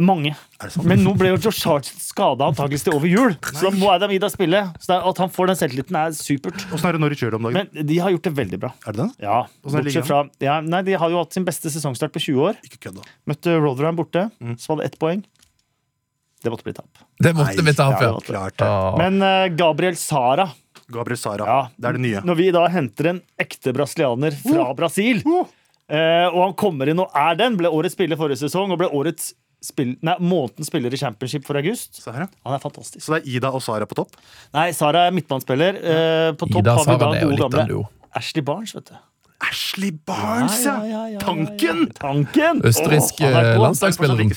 mange. Er? Men nå ble jo Josh Hart skada antakeligvis til over jul, så da må Adamida spille. Så det er, at han får den selvtilliten, er supert. Åssen er det Norwich gjør det om dagen? Men de har gjort det veldig bra. er det det? Ja, er bortsett fra ja, Nei, De har jo hatt sin beste sesongstart på 20 år. Ikke kødda. Møtte Rotherham borte, Mm. var det ett poeng. Det måtte bli tap. Det måtte vi ta Ja, ja. Klart det. Ah. Men uh, Gabriel Sara Gabriel Sara. ja, Det er det nye. Når vi da henter en ekte brasilianer fra Brasil, Oh. eh, og han kommer inn og er den, ble årets spiller forrige sesong og ble årets spill, nei, månedens spiller i championship for august. Se. Han er fantastisk. Så det er Ida og Sara på topp? Nei, Sara er midtbanespiller. Eh, på topp Ida har vi da er gode gamle. Ashley Barnes, vet du. Ashley Barnes, ja! Ja, ja, ja, ja, Tanken! ja. Tanken! Østerriksk er eh, god. landslagsspilleren.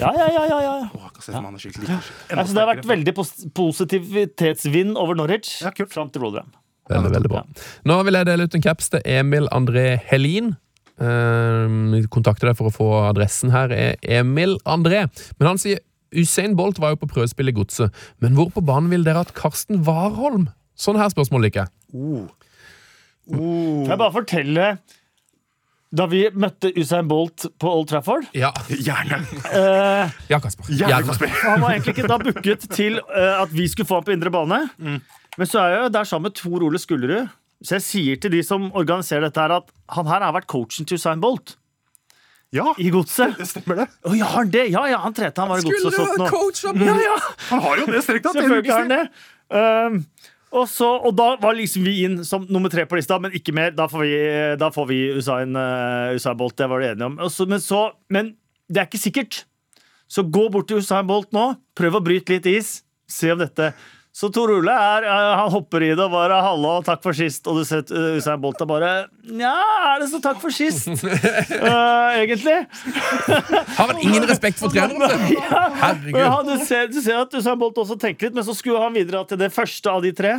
Ja, ja, ja, ja, ja. Åh, jeg skikkelig Altså, det har vært veldig pos positivitetsvind over Norwich Ja, kult. fram til Rotherham. Veldig, veldig bra. Nå vil jeg dele ut en caps til Emil André Helin. Uh, vi kontakter deg for å få adressen her. er Emil André. Men han sier Usain Bolt var jo på prøvespill i Godset. Men hvor på banen vil dere at Karsten Warholm? Sånn her spørsmål liker jeg. Oh. Kan jeg bare fortelle Da vi møtte Usain Bolt på Old Trafford Ja, Gjerne! eh, ja Kasper. Gjerne. Kasper. Han var egentlig ikke da booket til eh, at vi skulle få ham på indre bane. Men så er jeg jo der sammen med Tor Ole Skullerud. Så jeg sier til de som organiserer dette, her at han her har vært coachen til Usain Bolt Ja, i godset. det stemmer det. Å, ja, han det? Ja, ja, han trente, han var i godset og sånt nå. coach Ja, ja. Han har jo det strekt er Selvfølgelig har han det. Um, og, så, og da var liksom vi inn som nummer tre på lista, men ikke mer. Da får vi, da får vi Usain, uh, Usain Bolt, det var du enige om. Så, men, så, men det er ikke sikkert. Så gå bort til Usain Bolt nå. Prøv å bryte litt is. Se om dette Så Tor Ole er, eh, han hopper i det og bare 'hallo, takk for sist'. Og du ser uh, Usain Bolt er bare 'nja, er det så takk for sist'? uh, *laughs* egentlig. *laughs* Har vel ingen respekt for treneren *laughs* sin? Herregud. Ja, du, ser, du ser at Usain Bolt også tenker litt, men så skulle han videre til det første av de tre.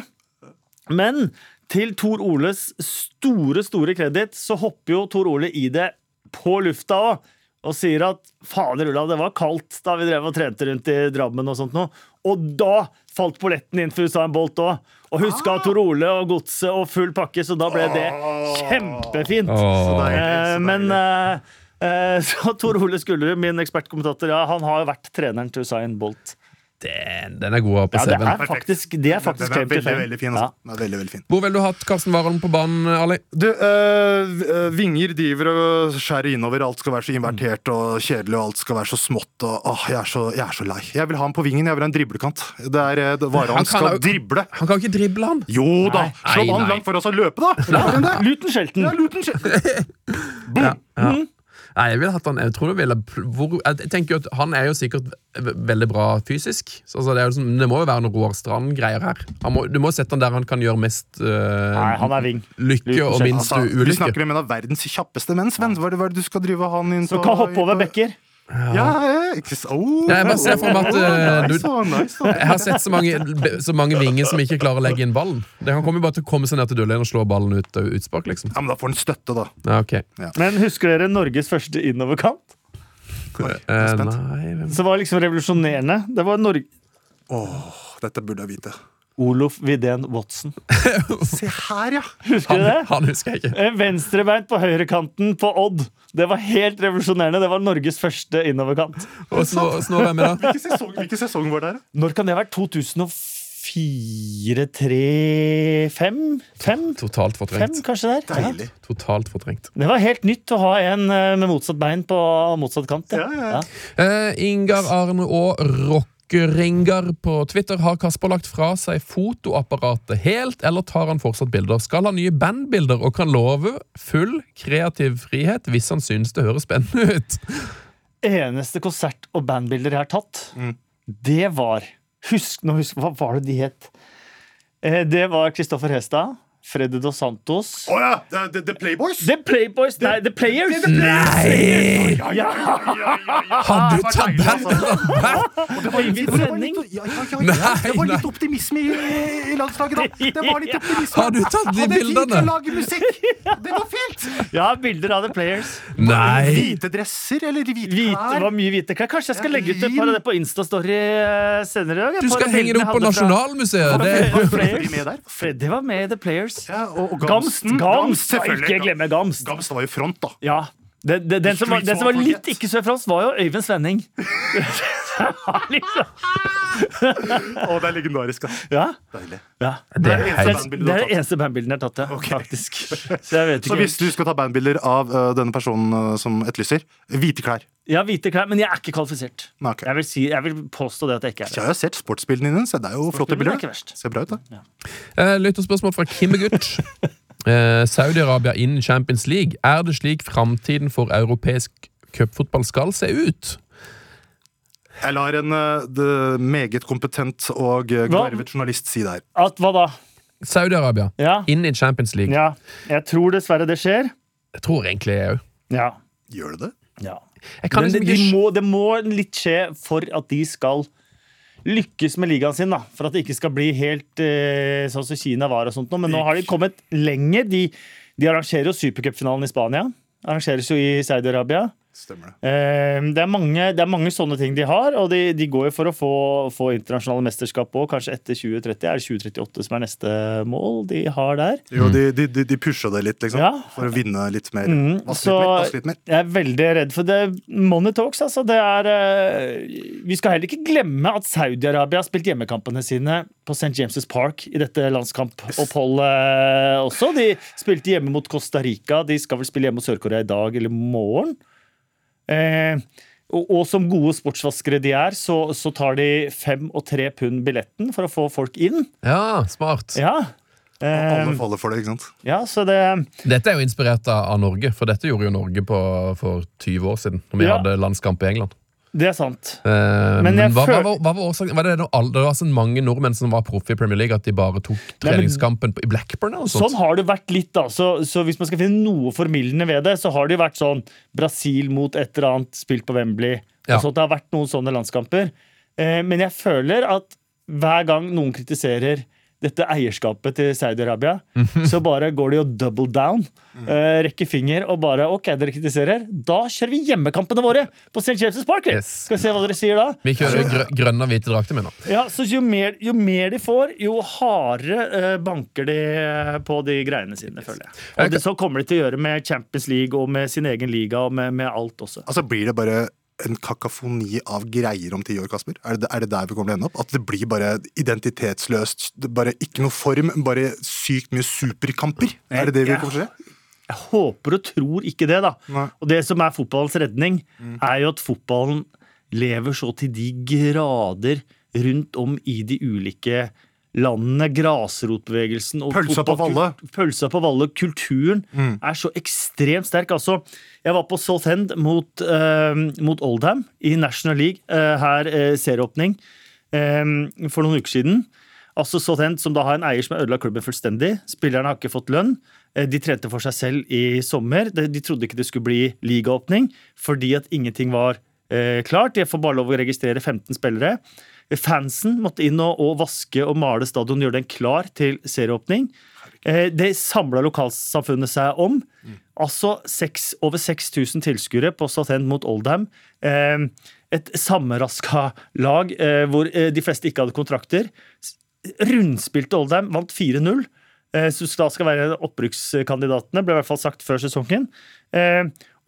Men til Tor Oles store, store kreditt, så hopper jo Tor Ole i det på lufta òg. Og sier at fader Ulla, det var kaldt da vi drev og trente rundt i Drammen. Og sånt nå. Og da falt polletten inn for Usain Bolt òg. Og huska Tor Ole og godset og full pakke, så da ble det kjempefint. Så deilig, Eh, så men eh, *laughs* eh, så Tor Ole Skullerud, min ekspertkommentator, ja, han har jo vært treneren til Usain Bolt. Den, den er god å ha på Ja, det CV-en. er faktisk, det er faktisk Den er veldig, veldig fin. Ja. Altså. Den er veldig, veldig fin. Hvor ville du hatt Karsten Warholm på banen, Ali? Du, øh, Vinger driver og skjærer innover. Alt skal være så invertert og kjedelig, og alt skal være så smått. Og, åh, jeg, er så, jeg er så lei. Jeg vil ha ham på vingen. Jeg vil ha en driblekant. Det er det Varan skal jo- drible. Han kan ikke drible, han. Jo da! Slå han langt for oss og løpe, da! Shelton. Luton Shelton. Ja, Luton skje- Ja. *laughs* Nei, jeg ville hatt han Jeg tror du ville hvor, Jeg tenker jo at Han er jo sikkert ve- veldig bra fysisk. Så, altså, det, er jo liksom, det må jo være noe Roar Strand-greier her. Han må, du må sette han der han kan gjøre mest uh, Nei, han er ving. lykke og minst Altså, vi ulykke. snakker om en av verdens kjappeste menn, Sven. Hva er det, hva er det du skal drive han inn Så Som kan hoppe over bekker. Ja, ja, ikke så oh, Ja, jeg bare ser for meg at, eh, du-. Jeg har sett så mange, så mange vinger som ikke klarer å legge inn ballen. Det kan komme bare til å komme seg ned til dørlinjen og slå ballen ut av utspark, liksom. Ja, men da får han støtte, da. Ja, ok Men husker dere Norges første innoverkant? Oi, jeg Eh, er spent. nei hvem- Som det var liksom revolusjonerende. Det var Norge Åh, dette burde jeg vite. Olof Widén Watson. *laughs* Se her, ja! Husker han, du det? han husker jeg ikke. Eh, Venstrebeint på høyrekanten på Odd. Det var helt revolusjonerende. Det var Norges første innoverkant. Og Snå- Snorre er med, da. Hvilken sesong, hvilken sesong var det her? Når kan det ha vært? 2004 3 5? 5? Totalt Fem, fortrengt. kanskje der? Ja. Deilig. Totalt fortrengt. Det var helt nytt å ha en eh, med motsatt bein på motsatt kant. Ja, ja, ja. Eh, Ingar Arne og Rockeringar på Twitter har Kasper lagt fra seg fotoapparatet helt, eller tar han fortsatt bilder? Skal ha nye bandbilder og kan love full kreativ frihet hvis han synes det høres spennende ut. Eneste konsert- og bandbilder jeg har tatt, Mm. det var Husk, nå husk, Hva var det de het? Eh, det var Kristoffer Hestad, Freddy Dos Santos Å ja! The, the, the Playboys? The Playboys! Nei, The Players! Nei! Ja, ja, ja, ja, ja, ja. Har du tatt deilig, altså. Det var litt, det var litt, optimisme i, i landslaget, da. *laughs* Det var litt optimisme. Har du tatt de Hadde tid til bildene? å lage musikk. Det var fint! Ja, bilder av The Players. Nei! Hvite dresser eller hvite Hvite, det var mye hvite klær. Kanskje jeg skal legge ut et par av det på Insta-story senere i dag. Du skal henge det opp på hadde Nasjonalmuseet! Freddy var med i The Players. Ja, og, og Gamst! Gamsten. Gamst! Gamst Ikke glemme Gamst. Gamst var jo front, da. Ja. Det, det, den, som var, den som var litt ikke så fransk, var jo Øyvind Svenning. Det *laughs* liksom, Å, det er legendarisk. da. ja, Deilig. ja. Det er Det er det er det eneste bandbilden jeg har tatt, ja. Faktisk. Så jeg vet Så hvis du skal ta bandbilder av uh, denne personen uh, som etterlyser, hvite klær Har hvite klær, men jeg er ikke kvalifisert. Nei, ok. Jeg vil, si, jeg vil påstå det at jeg ikke er det. jeg har sett sportsbildene dine, så det er jo flotte er bilder. ikke verst. Ser bra ut, da. Eh, Lytterspørsmål fra Kimmegutt. *laughs* Eh, Saudi-Arabia innen Champions League. Er det slik framtiden for europeisk cupfotball skal se ut? Jeg lar en uh, det meget kompetent og uh, garvet journalist si det her. At hva da? Saudi-Arabia Ja. inn i Champions League. ja. Jeg tror dessverre det skjer. Jeg tror egentlig jeg òg. Ja. Gjør det det? ja. Men det, liksom de må, det må litt skje for at de skal lykkes med ligaen sin. da For at det ikke skal bli helt eh, sånn som Kina var. og sånt nå. Men nå har de kommet lenger. De, de arrangerer jo supercupfinalen i Spania. Arrangeres jo i Saudi-Arabia. Stemmer det. Eh, det, er mange, det er mange sånne ting de har, og de, de går jo for å få, få internasjonale mesterskap òg, kanskje etter 2030. Er det 2038 som er neste mål de har der? Jo, de, de, de, pusha det litt, liksom. Ja. For å vinne litt mer. Mm, Vaske så litt mer, litt mer. jeg er veldig redd for det. Money talks, altså. Det er eh, Vi skal heller ikke glemme at Saudi-Arabia har spilt hjemmekampene sine på St. James' Park i dette landskampoppholdet også. De spilte hjemme mot Costa Rica. De skal vel spille hjemme mot Sør-Korea i dag eller morgen. Eh, og, og som gode sportsvaskere de er, så, så tar de fem og tre pund billetten for å få folk inn. Ja, smart. Ja. Og alle Eh, faller for det, ikke sant? ja, så det Dette er jo inspirert av, av Norge, for dette gjorde jo Norge på, for 20 år siden. Når vi Ja. hadde landskamp i England. Det er sant. Eh, Men men hva, hva, føl- var- hva var årsaken? Var det, det var så mange nordmenn som var proffe i Premier League, at de bare tok treningskampen i Blackburn? eller sånt? Sånn har det vært litt, da. Så, så hvis man skal finne noe formildende ved det, så har det jo vært sånn Brasil mot et eller annet spilt på Wembley. Ja. Sånt, det har vært noen sånne landskamper. Eh, men jeg føler at hver gang noen kritiserer dette eierskapet til Saudi-Arabia, så bare går de og double down. Uh, rekker finger og bare OK, dere kritiserer. Da kjører vi hjemmekampene våre på St. James' Park. Yes. Skal vi se hva dere sier da? Vi kjører grø grønne og hvite drakter med nå. Ja, så jo mer, jo mer de får, jo hardere uh, banker de eh, på de greiene sine, føler jeg. Og det, så kommer de til å gjøre med Champions League og med sin egen liga og med, med alt også. Altså, Blir det bare en kakafoni av greier om ti år, Kasper? Er det, er det der vi kommer til å ende opp? At det blir bare identitetsløst? Bare Ikke noe form, bare sykt mye superkamper? Er det det vi kommer til å se? Jeg håper og tror ikke det, da. Nei. Og det som er fotballens redning, er jo at fotballen lever så til de grader rundt om i de ulike landene. Grasrotbevegelsen og Pølsa på Valle. Pølsa på Valle. Kulturen er så ekstremt sterk. Altså, jeg var på Southend mot, uh, mot Oldham i National League, uh, her uh, serieåpning, eh, for noen uker siden. Altså Southend, som da har en eier som har ødelagt klubben fullstendig. Spillerne har ikke fått lønn. Eh, De trente for seg selv i sommer. De de trodde ikke det skulle bli ligaåpning fordi at ingenting var klart. De får bare lov å registrere 15 spillere. Fansen måtte inn og, og vaske og male stadion, gjøre den klar til serieåpning. Eh, det samla lokalsamfunnet seg om. Altså 6, over 6000 tilskuere på Southend mot Oldham. Eh, et sammenraska lag eh, hvor de fleste ikke hadde kontrakter. Rundspilte Oldham, vant 4-0. Eh, som da skal være opprykkskandidatene, ble i hvert fall sagt før sesongen.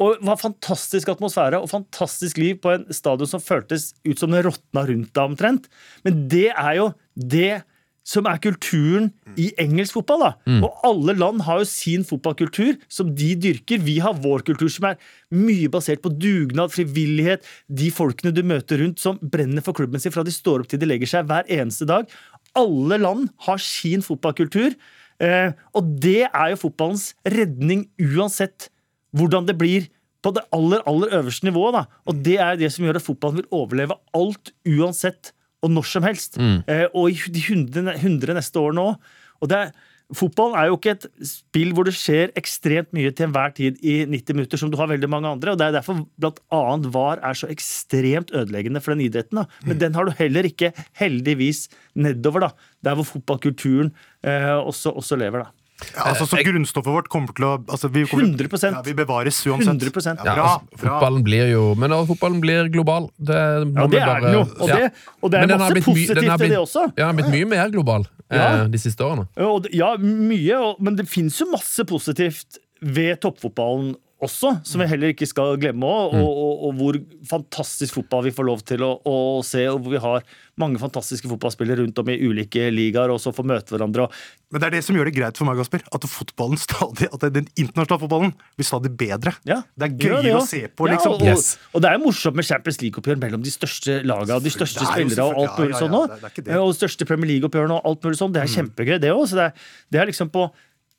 Og det var fantastisk atmosfære og fantastisk liv på en stadion som føltes ut som det råtna rundt deg omtrent. Men det er jo det som er kulturen i engelsk fotball. da. Og alle land har jo sin fotballkultur som de dyrker. Vi har vår kultur som er mye basert på dugnad, frivillighet, de folkene du møter rundt som brenner for klubben sin fra de står opp til de legger seg hver eneste dag. Alle land har sin fotballkultur. Eh, og det er jo fotballens redning uansett hvordan det blir på det aller aller øverste nivået. Da. Og det er det som gjør at fotballen vil overleve alt uansett og når som helst. Eh, og i de hundre, neste årene òg. Og det er, fotballen er jo ikke et spill hvor det skjer ekstremt mye til enhver tid i 90 minutter, som du har veldig mange andre. og Det er derfor blant annet VAR er så ekstremt ødeleggende for den idretten. Da. Men den har du heller ikke, heldigvis, nedover. da, Der hvor fotballkulturen eh, også, også lever. da. Ja, altså, så grunnstoffet vårt kommer til å altså, vi kommer, 100%. Ja, vi bevares uansett. 100%. Ja, altså, bra. fotballen blir jo Men fotballen blir global det Ja, det det er bare- den jo. Og det, og det er masse blitt my- den positivt har i det også. Ja, den har blitt mye mer global Ja. eh, de siste årene. Og Ja, mye, og- men det fins jo masse positivt ved toppfotballen også, som vi heller ikke skal glemme. Og, og, og, og hvor fantastisk fotball vi får lov til å, å se, og hvor vi har mange fantastiske fotballspillere rundt om i ulike ligaer, og så får møte hverandre. Men det er det som gjør det greit for meg, Gasper. At fotballen *laughs* stadig, at den internasjonale fotballen blir stadig bedre. Ja, Det er gjør ja, å se på, Ja, liksom. og, Yes. og det er jo morsomt med Champions League-oppgjør mellom de største lagene og de største er spillere og alt mulig ja, sånn ja, ja, det er. Og de største Premier League-oppgjørene og alt mulig sånn. Det er kjempegøy, det òg. Så det er, det er liksom på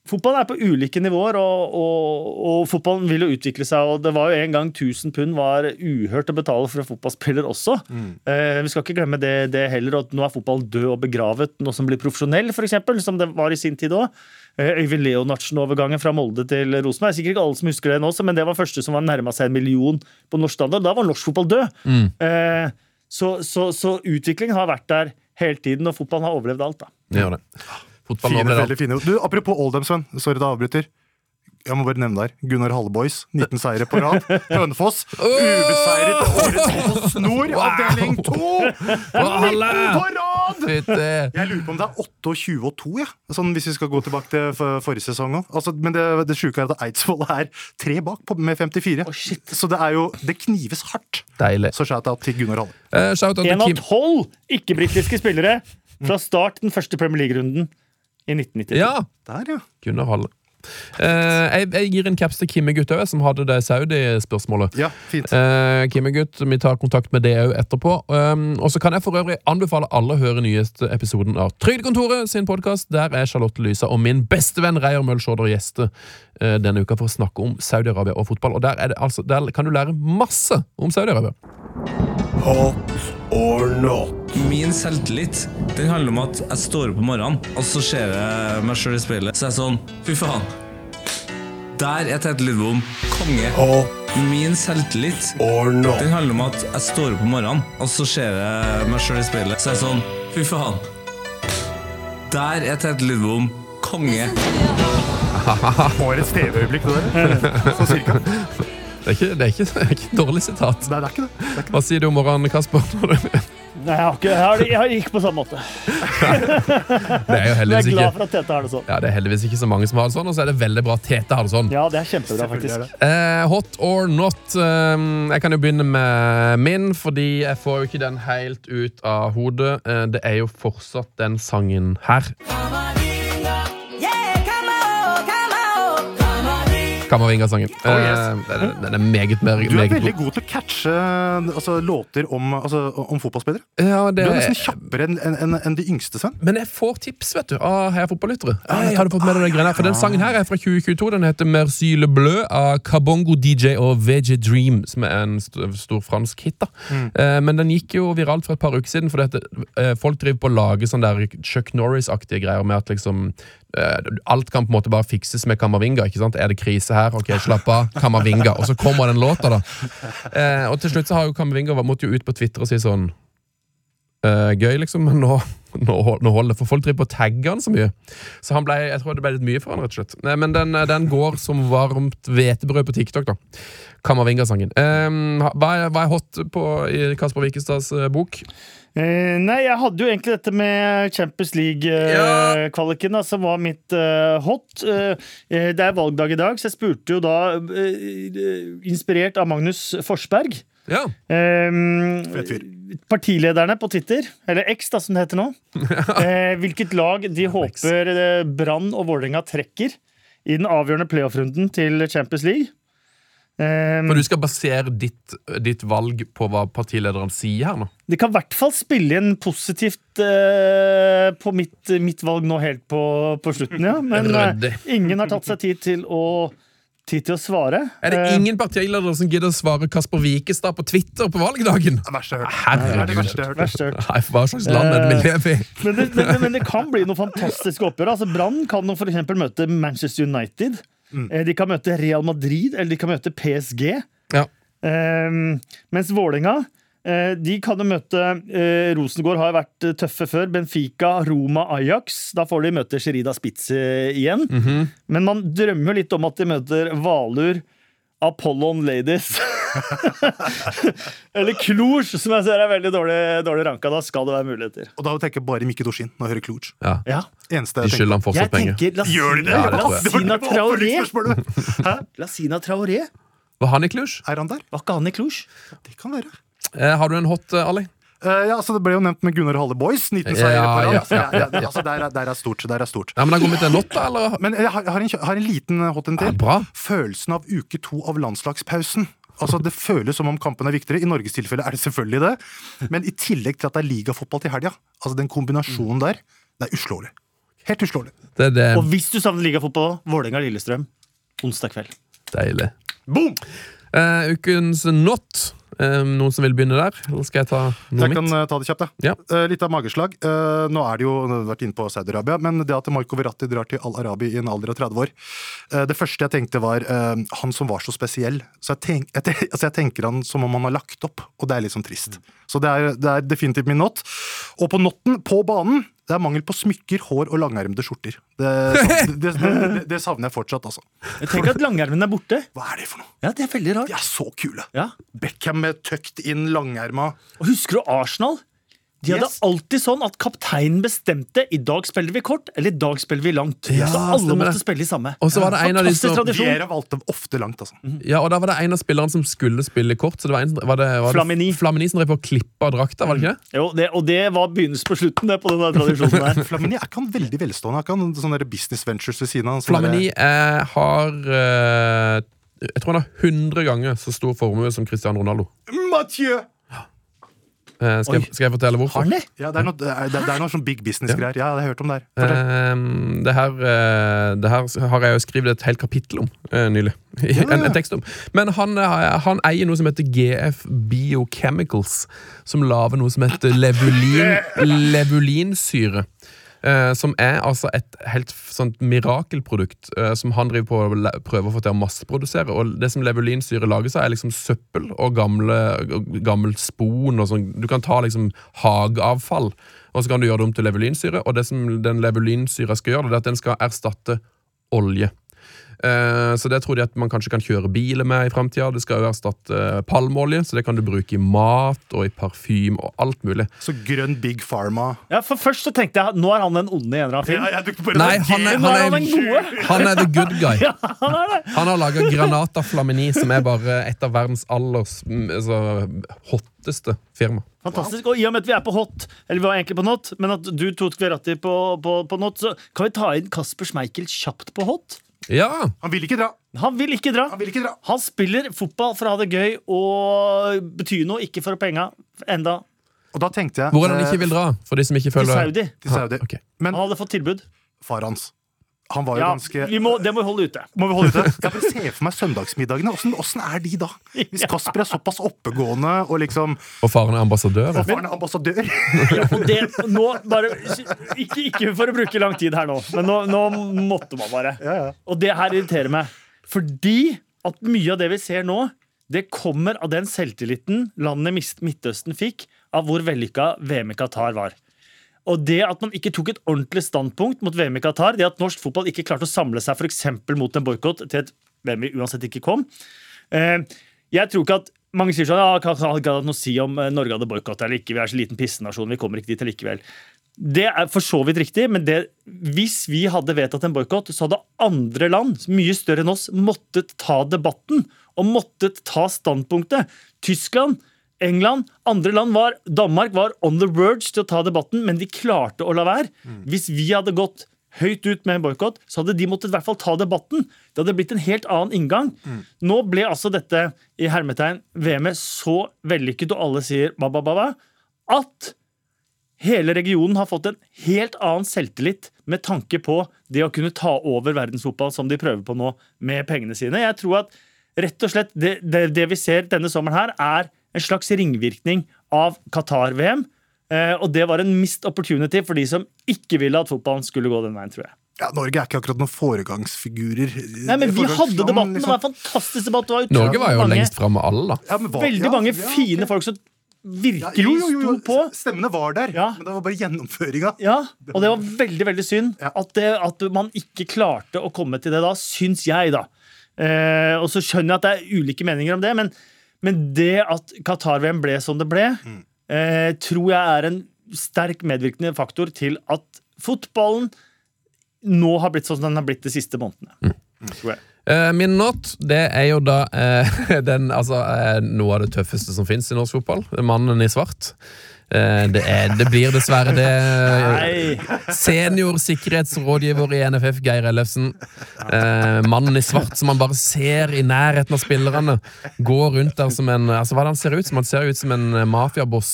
Fotballen er på ulike nivåer, og, og, og fotballen vil jo utvikle seg. og Det var jo en gang 1000 pund var uhørt å betale for en fotballspiller også. Eh, vi skal ikke glemme det, det heller, at nå er fotballen død og begravet, noe som blir profesjonell, f.eks., som det var i sin tid òg. Øyvind Leonardsen-overgangen fra Molde til Rosenborg. Sikkert ikke alle som husker det nå, men det var første som var nærma seg en million på norsk standard. Da var norsk fotball død. Eh, så, så, så utviklingen har vært der hele tiden, og fotballen har overlevd alt. da. Det gjør det. Fine, veldig fine. Du, Apropos Oldham, Sven. Sorry det avbryter. Jeg må bare nevne der. Gunnar Halleboys. 19 seire på rad. Hønefoss, ubeseiret årets Nord, avdeling 2! På 19 på rad! Jeg lurer på om det er 28 og 2, ja. sånn, hvis vi skal gå tilbake til forrige sesong òg. Altså, men det, det sjuke er at Eidsvoll er tre bak på, med 54. Å, shit. Så det er jo Det knives hardt. Deilig. Så shout-out til Gunnar Halle. Uh, Shout-out En av tolv ikke-britiske spillere fra start den første Premier League-runden i 1992. Ja! Der, ja. Gunnar Halle. Eh, jeg, jeg gir en caps til Kimmegutt òg, som hadde det Saudi-spørsmålet. Ja, fint. Uh, Kimmegutt, vi tar kontakt med det òg etterpå. Um, og så kan jeg for øvrig anbefale alle å høre nyeste episoden av Trygdekontoret sin podkast. Der er Charlotte Lysa og min bestevenn Reier Mølskjorder gjester uh, denne uka for å snakke om Saudi-Arabia og fotball. Og der, er det, altså, der kan du lære masse om Saudi-Arabia. Or not? Min selvtillit den handler om at jeg står opp om morgenen, og så ser jeg meg sjøl i speilet. Så er jeg sånn Fy faen. Der er Tete Lidbom konge. Og Min selvtillit or not? den handler om at jeg står opp om morgenen, og så ser jeg meg sjøl i speilet. Så er jeg sånn Fy faen. Der er Tete Lidbom konge. Årets TV-øyeblikk, det der. *laughs* Sånn cirka. Det er ikke, det er ikke, *laughs* det er ikke et dårlig sitat. Nei, det er ikke det. det, er ikke det. Hva sier du om morgenen, Kasper? når du- Nei, jeg har ikke, jeg har, jeg har ikke på samme måte. *laughs* Det er jo Men jeg er glad for at Tete har det sånn. ja, det er heldigvis ikke så mange som har det sånn, og så er det veldig bra at Tete har det sånn. Ja, det er kjempebra, faktisk. det. Eh, hot or not? Um, jeg kan jo begynne med min, fordi jeg får jo ikke den helt ut av hodet. Eh, det er jo fortsatt den sangen her. Kamavinga-sangen. Oh, yes. Eh, den, er- den er meget, mer, Du er meget veldig god til å catche altså, låter om, altså, om fotballspillere. Ja, det, Du er nesten kjappere enn en, en de yngste, Sven. Men jeg får tips vet du, av Heia fotballyttere. Jeg hadde fått med deg det greiene For den sangen her er fra 2022. Den heter Merci le bleu av Kabongo DJ og VG Dream, som er en st stor fransk hit. da. Eh, men den gikk jo viralt for et par uker siden, for dette, eh, folk driver på å lage sånn der Chuck Norris-aktige greier med at liksom Alt kan på en måte bare fikses med Kamavinga. ikke sant? Er det krise her? Ok, slapp av. Kamavinga. Og så kommer den låta, da. Eh, og til slutt så har jo Kamavinga måtte jo ut på Twitter og si sånn eh, gøy, liksom. Men nå, nå, nå holder det, for folk driver på å tagge han så mye. Så han ble, jeg tror det ble litt mye for han, rett og slett. Nei, men den, den går som varmt hvetebrød på TikTok, da. Kamavinga-sangen. Eh, hva er hot på i Kasper Wikestads eh, bok? Eh, nei, jeg hadde jo egentlig dette med Champions League-kvaliken, som var mitt uh, hot. Eh, det er valgdag i dag, så jeg spurte jo da, inspirert av Magnus Forsberg Ja. eh, Fet fyr. Partilederne på Twitter, eller X da, som det heter nå, *laughs* eh, hvilket lag de håper Brann og Vålerenga trekker i den avgjørende playoff-runden til Champions League. Eh, For du skal basere ditt, ditt valg på hva partilederen sier her nå? Det kan i hvert fall spille inn positivt uh, på mitt, mitt valg nå helt på, på slutten, ja. Men *laughs* uh, ingen har tatt seg tid til å, tid til å svare. Er det Eh, ingen partiledere som gidder å svare Kasper Wikestad på Twitter på valgdagen? Det verste jeg har hva slags land er det vi lever i? Men det, men, men det kan bli noe fantastisk oppgjør. Altså, Brann kan nå eksempel møte Manchester United. Eh, De kan møte Real Madrid, eller de kan møte PSG. Ja. Eh, mens Vålerenga eh, de kan jo møte eh, Rosengård har jo vært tøffe før. Benfica, Roma, Ajax. Da får de møte Sherida Spitz Mm igjen. Men man drømmer litt om at de møter Valur, Apollon Ladies. *laughs* *laughs* Eller klosj, som jeg ser er veldig dårlig, dårlig ranka. Da skal det være muligheter. Og da tenker jeg bare Mikke Dorsin når jeg hører klosj. Ja. Ja. Eneste De jeg skylder han fortsatt penger. Gjør de det? Ja, var *laughs* Traoré. Var han i klosj? Er han der? Var ikke han i klosj? Det kan være. Eh, har du en hot, eh, Ali? Uh, ja, altså Det ble jo nevnt med Gunnar Halle Boys. 19 Ja, seire på rad. ja, ja, ja, ja, altså, der, er, der er stort. Der er stort. Ja, men Det har kommet en not, da? eller? Men jeg har, jeg har, en, har en liten hot en til. Følelsen av uke to av landslagspausen. Altså Det føles som om kampen er viktigere. I Norges tilfelle er det selvfølgelig det. Men i tillegg til at det er ligafotball til helga, altså den kombinasjonen der, det er uslåelig. Helt uslåelig. Det det. Og hvis du savner ligafotball, Vålerenga-Lillestrøm onsdag kveld. Deilig. Boom! Eh, ukens not. Eh, noen som vil begynne der? Eller skal jeg ta noe Jeg kan mitt? eh, ta det kjapt, jeg. Ja. Litt av mageslag. Nå er det jo nå har vært inne på Saudi-Arabia, men det at Marco Verratti drar til Al-Arabi i en alder av 30 år Det første jeg tenkte, var han som var så spesiell. Så jeg, tenk, jeg, te- altså jeg tenker han som om han har lagt opp, og det er litt sånn trist. Så det er, det er definitivt min not. Og på notten, på banen, det er mangel på smykker, hår og langermede skjorter. Det, det, det, det, savner jeg fortsatt, altså. Tenk at langermen er borte. Hva er det for noe? Ja, Det er veldig De rart. er så kule! Ja. Beckham med tøkt inn langerma. Og Husker du Arsenal? De hadde Yes. alltid sånn at kapteinen bestemte i dag spiller vi kort, eller i dag spiller vi langt. Ja, så alle stemmer måtte spille i samme. Og så var det en av de som. Viera valgte ofte langt, altså. Ja, og da var det en av spillerne som skulle spille kort. Så det var en, var det, var det Flamini. Flamini som drev på å klippe av drakta, var det ikke det? Jo, det, og det var begynnelsen på slutten det, på den tradisjonen der. *laughs* Flamini er ikke han veldig velstående? Er ikke han sånne business ventures ved siden av? Flamini er, har øh, Jeg tror han har 100 ganger så stor formue som Cristiano Ronaldo. Mathieu! Eh, skal, jeg, skal jeg fortelle hvorfor? Har det? Ja, det er noe, det er, det er noe sånn big business-greier. Ja, det har jeg hørt om der. Eh, det, her, uh, det her har jeg jo skrevet et helt kapittel om uh, nylig. *laughs* en, en tekst om. Men han, han eier noe som heter GF Biochemicals, som lager noe som heter levulin, *laughs* levulinsyre. Eh, som er altså et helt sånt mirakelprodukt eh, som han driver på å prøver å få til å masseprodusere. Og det som levulinsyre lager seg, er liksom søppel og gamle, gammel spon. og sånn. Du kan ta liksom hageavfall, og så kan du gjøre det om til levulinsyre. Og det som den levulinsyra skal gjøre, det er at den skal erstatte olje. Eh, så det tror de at man kanskje kan kjøre biler med i framtida. Det skal jo erstatte eh, palmeolje, så det kan du bruke i mat og i parfyme og alt mulig. Så grønn big pharma. Ja, for Først så tenkte jeg nå er han den onde i en eller annen film. Nei, han er, er han er, han er the good guy. *laughs* Han det. Han har laga Granata Flamini, som er bare et av verdens aller altså, hotteste firma. Fantastisk. Og i og med at vi er på hot, eller vi var egentlig på not, men at du tok Verratti på, på, på not, så kan vi ta inn Kasper Schmeichel kjapt på hot. Ja! Han vil ikke dra. Han vil ikke dra. Han vil ikke dra. Han spiller fotball for å ha det gøy og betyr noe, ikke for penga. Enda Og da tenkte jeg Hvor er det han eh, ikke vil dra? For de som ikke til Saudi. til Saudi. Ok. Men Han hadde fått tilbud. far hans Han var jo Ja, ganske vi må, det må vi holde ute. Må vi holde ute? Jeg bare ser for meg søndagsmiddagene. Åssen åssen er de da? Hvis Kasper er såpass oppegående og liksom Og faren er ambassadør. Og faren er ambassadør. *laughs* Ja, Og det, nå bare, ikke, ikke for å bruke lang tid her nå, men nå, nå måtte man bare. Ja, ja. Og det her irriterer meg. Fordi at mye av det vi ser nå, det kommer av den selvtilliten landet Midtøsten fikk av hvor vellykka VM i Qatar var. Og det at man ikke tok et ordentlig standpunkt mot VM i Qatar, det at norsk fotball ikke klarte å samle seg eksempel mot en boikott til et VM vi uansett ikke kom eh, Jeg tror ikke at mange sier sånn ja, kan ikke noe si om eh, Norge hadde boikott eller ikke. Vi er så liten pissenasjon, vi kommer ikke dit likevel. Det er for så vidt riktig, men det, hvis vi hadde vedtatt en boikott, så hadde andre land, mye større enn oss, måttet ta debatten og måttet ta standpunktet. Tyskland, England, andre land var Danmark var on the verge til å ta debatten, men de klarte å la være. Hvis vi hadde gått høyt ut med en boikott, så hadde de måttet i hvert fall ta debatten. Det hadde blitt en helt annen inngang. Nå ble altså dette i hermetegn VM-et så vellykket, og alle sier ba, ba, ba, ba, at hele regionen har fått en helt annen selvtillit med tanke på det å kunne ta over verdensfotball som de prøver på nå med pengene sine. Jeg tror at rett og slett det, det, det vi ser denne sommeren her, er en slags ringvirkning av Qatar-VM. Eh, og det var en mist opportunity for de som ikke ville at fotballen skulle gå den veien, tror jeg. Ja, Norge er ikke akkurat noen foregangsfigurer. Nei, men Vi hadde debatten! debatten. Det liksom. var en fantastisk debatt. Det var Norge var jo mange, lengst framme alle, da. Ja, men hva- Veldig ja, mange ja, fine okay. folk som Ja, virkelig jo, jo, jo, sto på. Stemmene var der, Ja. men det var bare gjennomføringa. Ja, og det var veldig veldig synd Ja. at, det, at man ikke klarte å komme til det da, syns jeg, da. Eh, og så skjønner jeg at det er ulike meninger om det, men, men det at Qatar-VM ble som det ble, eh, tror jeg er en sterk medvirkende faktor til at fotballen nå har blitt sånn som den har blitt de siste månedene. Tror jeg. Eh, min not det er jo da eh, *laughs* den, altså, eh, noe av det tøffeste som fins i norsk fotball. Mannen i svart. Eh, det, er, det blir dessverre det. Seniorsikkerhetsrådgiver i NFF, Geir Ellefsen. Eh, mannen i svart som man bare ser i nærheten av spillerne. Går rundt der som en altså Hva er det han ser ut som? Han ser ut som en eh, mafiaboss.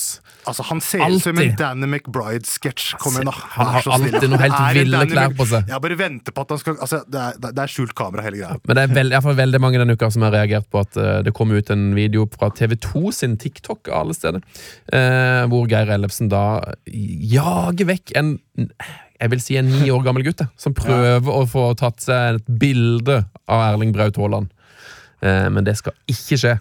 Altså, han ser ut som en Danny McBride-sketsj. Han har alltid noe helt ville klær på seg. Jeg bare venter på at han skal altså, det, er, det er skjult kamera, hele greia. Men det er veld, fall veldig mange denne uka som har reagert på at det kom ut en video fra TV2 sin TikTok alle steder, eh, hvor Geir Ellefsen da jager vekk en jeg vil si en ni år gammel gutt, som prøver å få tatt seg et bilde av Erling Braut Haaland. Eh, men det skal ikke skje.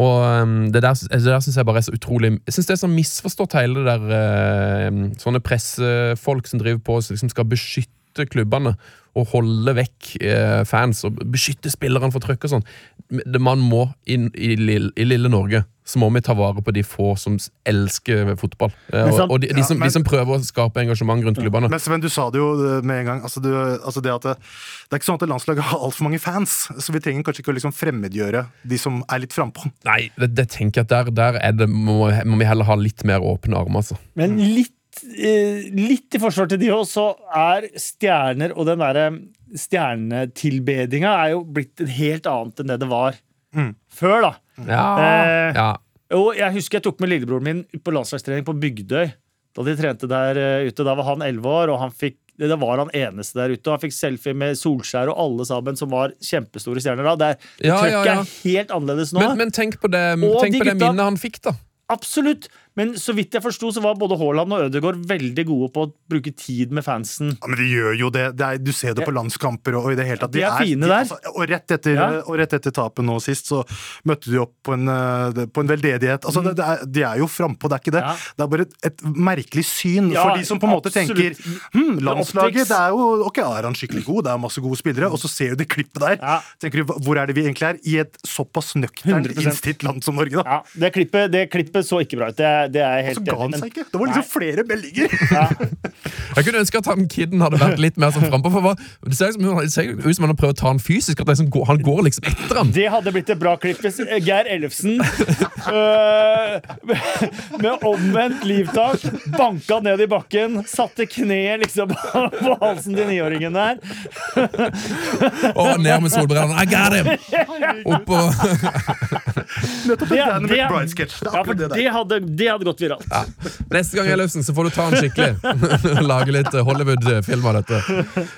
Og um, det der, det der syns jeg bare er så utrolig Jeg synes det er så misforstått, hele det der eh, Sånne pressefolk som driver på og liksom skal beskytte klubbene og holde vekk eh, fans og beskytte spillerne for trøkk og sånn. Det- Man må inn i, I lille Norge så må vi ta vare på de få som elsker fotball. Eh, og, og de, de, ja, som, men- de som prøver å skape engasjement rundt klubbene. Men Sven, du sa det jo eh, med en gang. Altså, du, altså det, at det, det er ikke sånn at landslaget har altfor mange fans. Så vi trenger kanskje ikke å liksom fremmedgjøre de som er litt frampå. Nei, det, det tenker jeg at der, der er det, må, må vi heller ha litt mer åpne armer, altså. Men litt, eh, litt i forsvar til de òg, så er stjerner og den derre stjernetilbedinga er jo blitt en helt annet enn det det var før, da. Ja, Eh, ja. Og jeg husker jeg tok med lillebroren min på landslagstrening på Bygdøy. Da de trente der eh, ute. Da var han elleve år, og han fikk det var han eneste der ute. Og han fikk selfie med Solskjær og alle sammen som var kjempestore stjerner da. Det, er- Ja, ja, trøkket er helt annerledes nå. Men, men tenk på det, tenk de på det minnet han fikk, da. Absolutt. Men så vidt jeg forsto, så var både Haaland og Ødegaard veldig gode på å bruke tid med fansen. Ja, men de gjør jo det. det er, du ser det på landskamper og, i det hele tatt. De er fine der. altså, og, rett etter, Ja. og rett etter tapet nå sist, så møtte de opp på en, eh, på en veldedighet. Altså, det, det er, de er jo frampå, det er ikke det. Ja. Det er bare et, et merkelig syn for de som på en måte tenker hm, landslaget, det er jo Ok, er han skikkelig god? Det er masse gode spillere. Og så ser du det klippet der. Tenker du, Hvor er det vi egentlig er? I et såpass nøkternt innstilt land som Norge, da. Ja, det klippet, det klippet så ikke bra ut. Det, er- det er Og Så ga han seg ikke. Det var liksom flere meldinger. *laughs* Jeg kunne ønske at han kiden hadde vært litt mer sånn frampå. for Det ser ut som han har prøvd å ta han fysisk. At sånn, han går liksom etter han. Det hadde blitt et bra klipp hvis eh, Geir Ellefsen øh, *laughs* med omvendt livtak banka ned i bakken, satte kneet liksom *laughs* på halsen til niåringen der. Og ned med solbrillene. I got him! Oppå Nettopp Det, en Danny McBride-sketsj. Det er ja, akkurat for det der. det, hadde, det hadde gått viralt. Neste gang, Ellefsen, så får du ta den skikkelig. *laughs* Lage litt Hollywood-film av dette.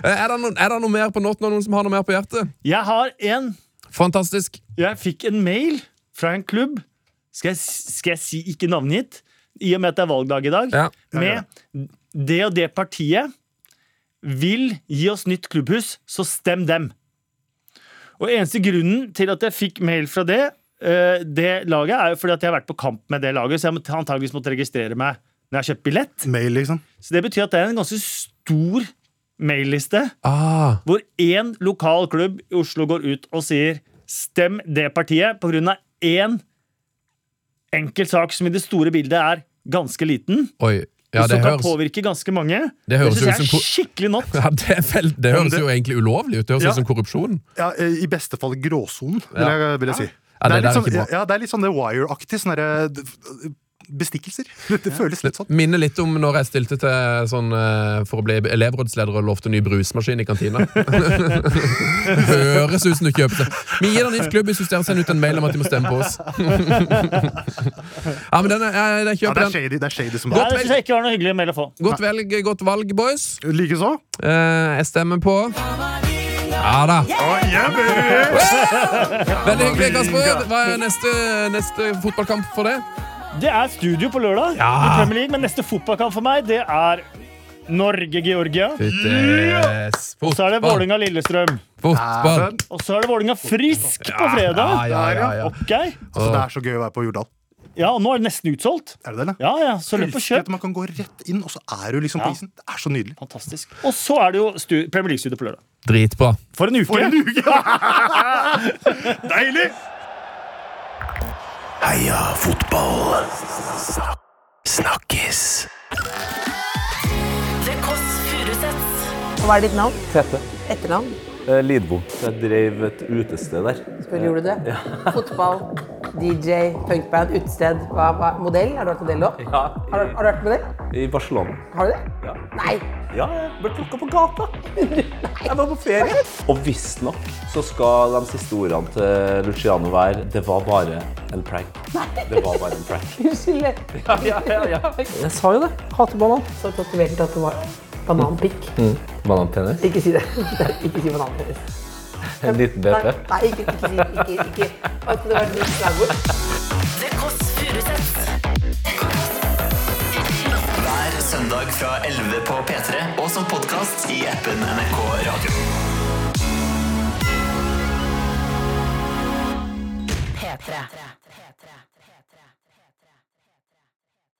Eh, Er det, noen, er det noe mer på Notten, noen som har noe mer på hjertet? Jeg har en Fantastisk. Jeg fikk en mail fra en klubb. Skal jeg, skal jeg si ikke navngitt? I og med at det er valgdag i dag. Ja. Med det og det partiet vil gi oss nytt klubbhus, så stem dem. Og eneste grunnen til at jeg fikk mail fra det, eh, det laget er jo fordi at jeg har vært på kamp med det laget, så jeg har antageligvis måttet registrere meg når jeg har kjøpt billett. Mail, liksom. Så det betyr at det er en ganske stor mailliste Ah, hvor én lokal klubb i Oslo går ut og sier 'stem det partiet' på grunn av én enkel sak som i det store bildet er ganske liten, oi. Ja, det som kan høres, påvirke ganske mange. det høres synes ut som jeg er skikkelig not. *laughs* ja, det, vel, det høres det- jo egentlig ulovlig ut. Det høres Ja. som korrupsjon. Ja, eh, I beste fall gråsonen, vil Ja. jeg, vil jeg si. Ja, det det, er litt sånn, ja, det er litt sånn The Wire-aktig. sånn bestikkelser. *laughs* Det, føles litt sånn. Minner litt om når jeg stilte til sånn eh, for å bli elevrådsleder og lovte ny brusmaskin i kantina. *laughs* Høres ut som du kjøper seg. Vi gir deg nytt klubb hvis du sender ut en mail om at de må stemme på oss. ja, men den er, jeg, kjøper Ja, det er den. shady, det er shady som Nei, Godt jeg ikke var noe hyggelig mail å få. Godt velg, godt valg, boys. Likeså. Eh, jeg stemmer på Ja da. Veldig hyggelig, Kasper. Hva er neste, neste fotballkamp for deg? Det er studio på lørdag Ja. i Premier League, men neste fotballkamp for meg, det er Norge-Georgia. Yes. Og så er det. Vålerenga-Lillestrøm. Fotball. Og så er det Vålerenga-Frisk på fredag. Ja, ja, ja, ja. Ok. Altså, det er så gøy å være på Jordal. Ja, og nå er det nesten utsolgt. Er det det, eller? Ja, ja, så løp og Elsker at kjøp. man kan gå rett inn, og så er du liksom på Ja. isen. Det er så nydelig. Fantastisk. Og så er det jo stu Premier League-studio på lørdag. Dritbra. For en uke! For en uke! *laughs* Deilig! Heia fotball. Snakkes. The Kåss Furuseths. Hva er ditt navn? Tete. Etternavn? Eh, Lidbo. Jeg drev et utested der. Selvfølgelig gjorde du det. Ja. *laughs* Fotball, DJ, punkband, utested. Hva, hva, modell? Har du vært modell òg? Ja, Har, du- har du vært modell? i, i Barcelona. Har du det? Ja. Nei! Ja, jeg ble plukka på gata. Jeg var på ferie. Og visstnok så skal de siste ordene til Luciano være Det var bare en prank. Nei. Det var bare en prank. *laughs* Unnskyld. Ja, ja, ja, ja. *laughs* Jeg sa jo det. Hater banan. Så tatovert at det var bananpikk. Banantennis? Ikke si det. *laughs* Ikke si banantennis. *laughs* En liten BP. Nei, ikke, ikke si ikke, ikke. Det var et nytt slagord. The Kåss Furuseths. Hver søndag fra 11 på P3 og som podkast i appen NRK Radio. P3.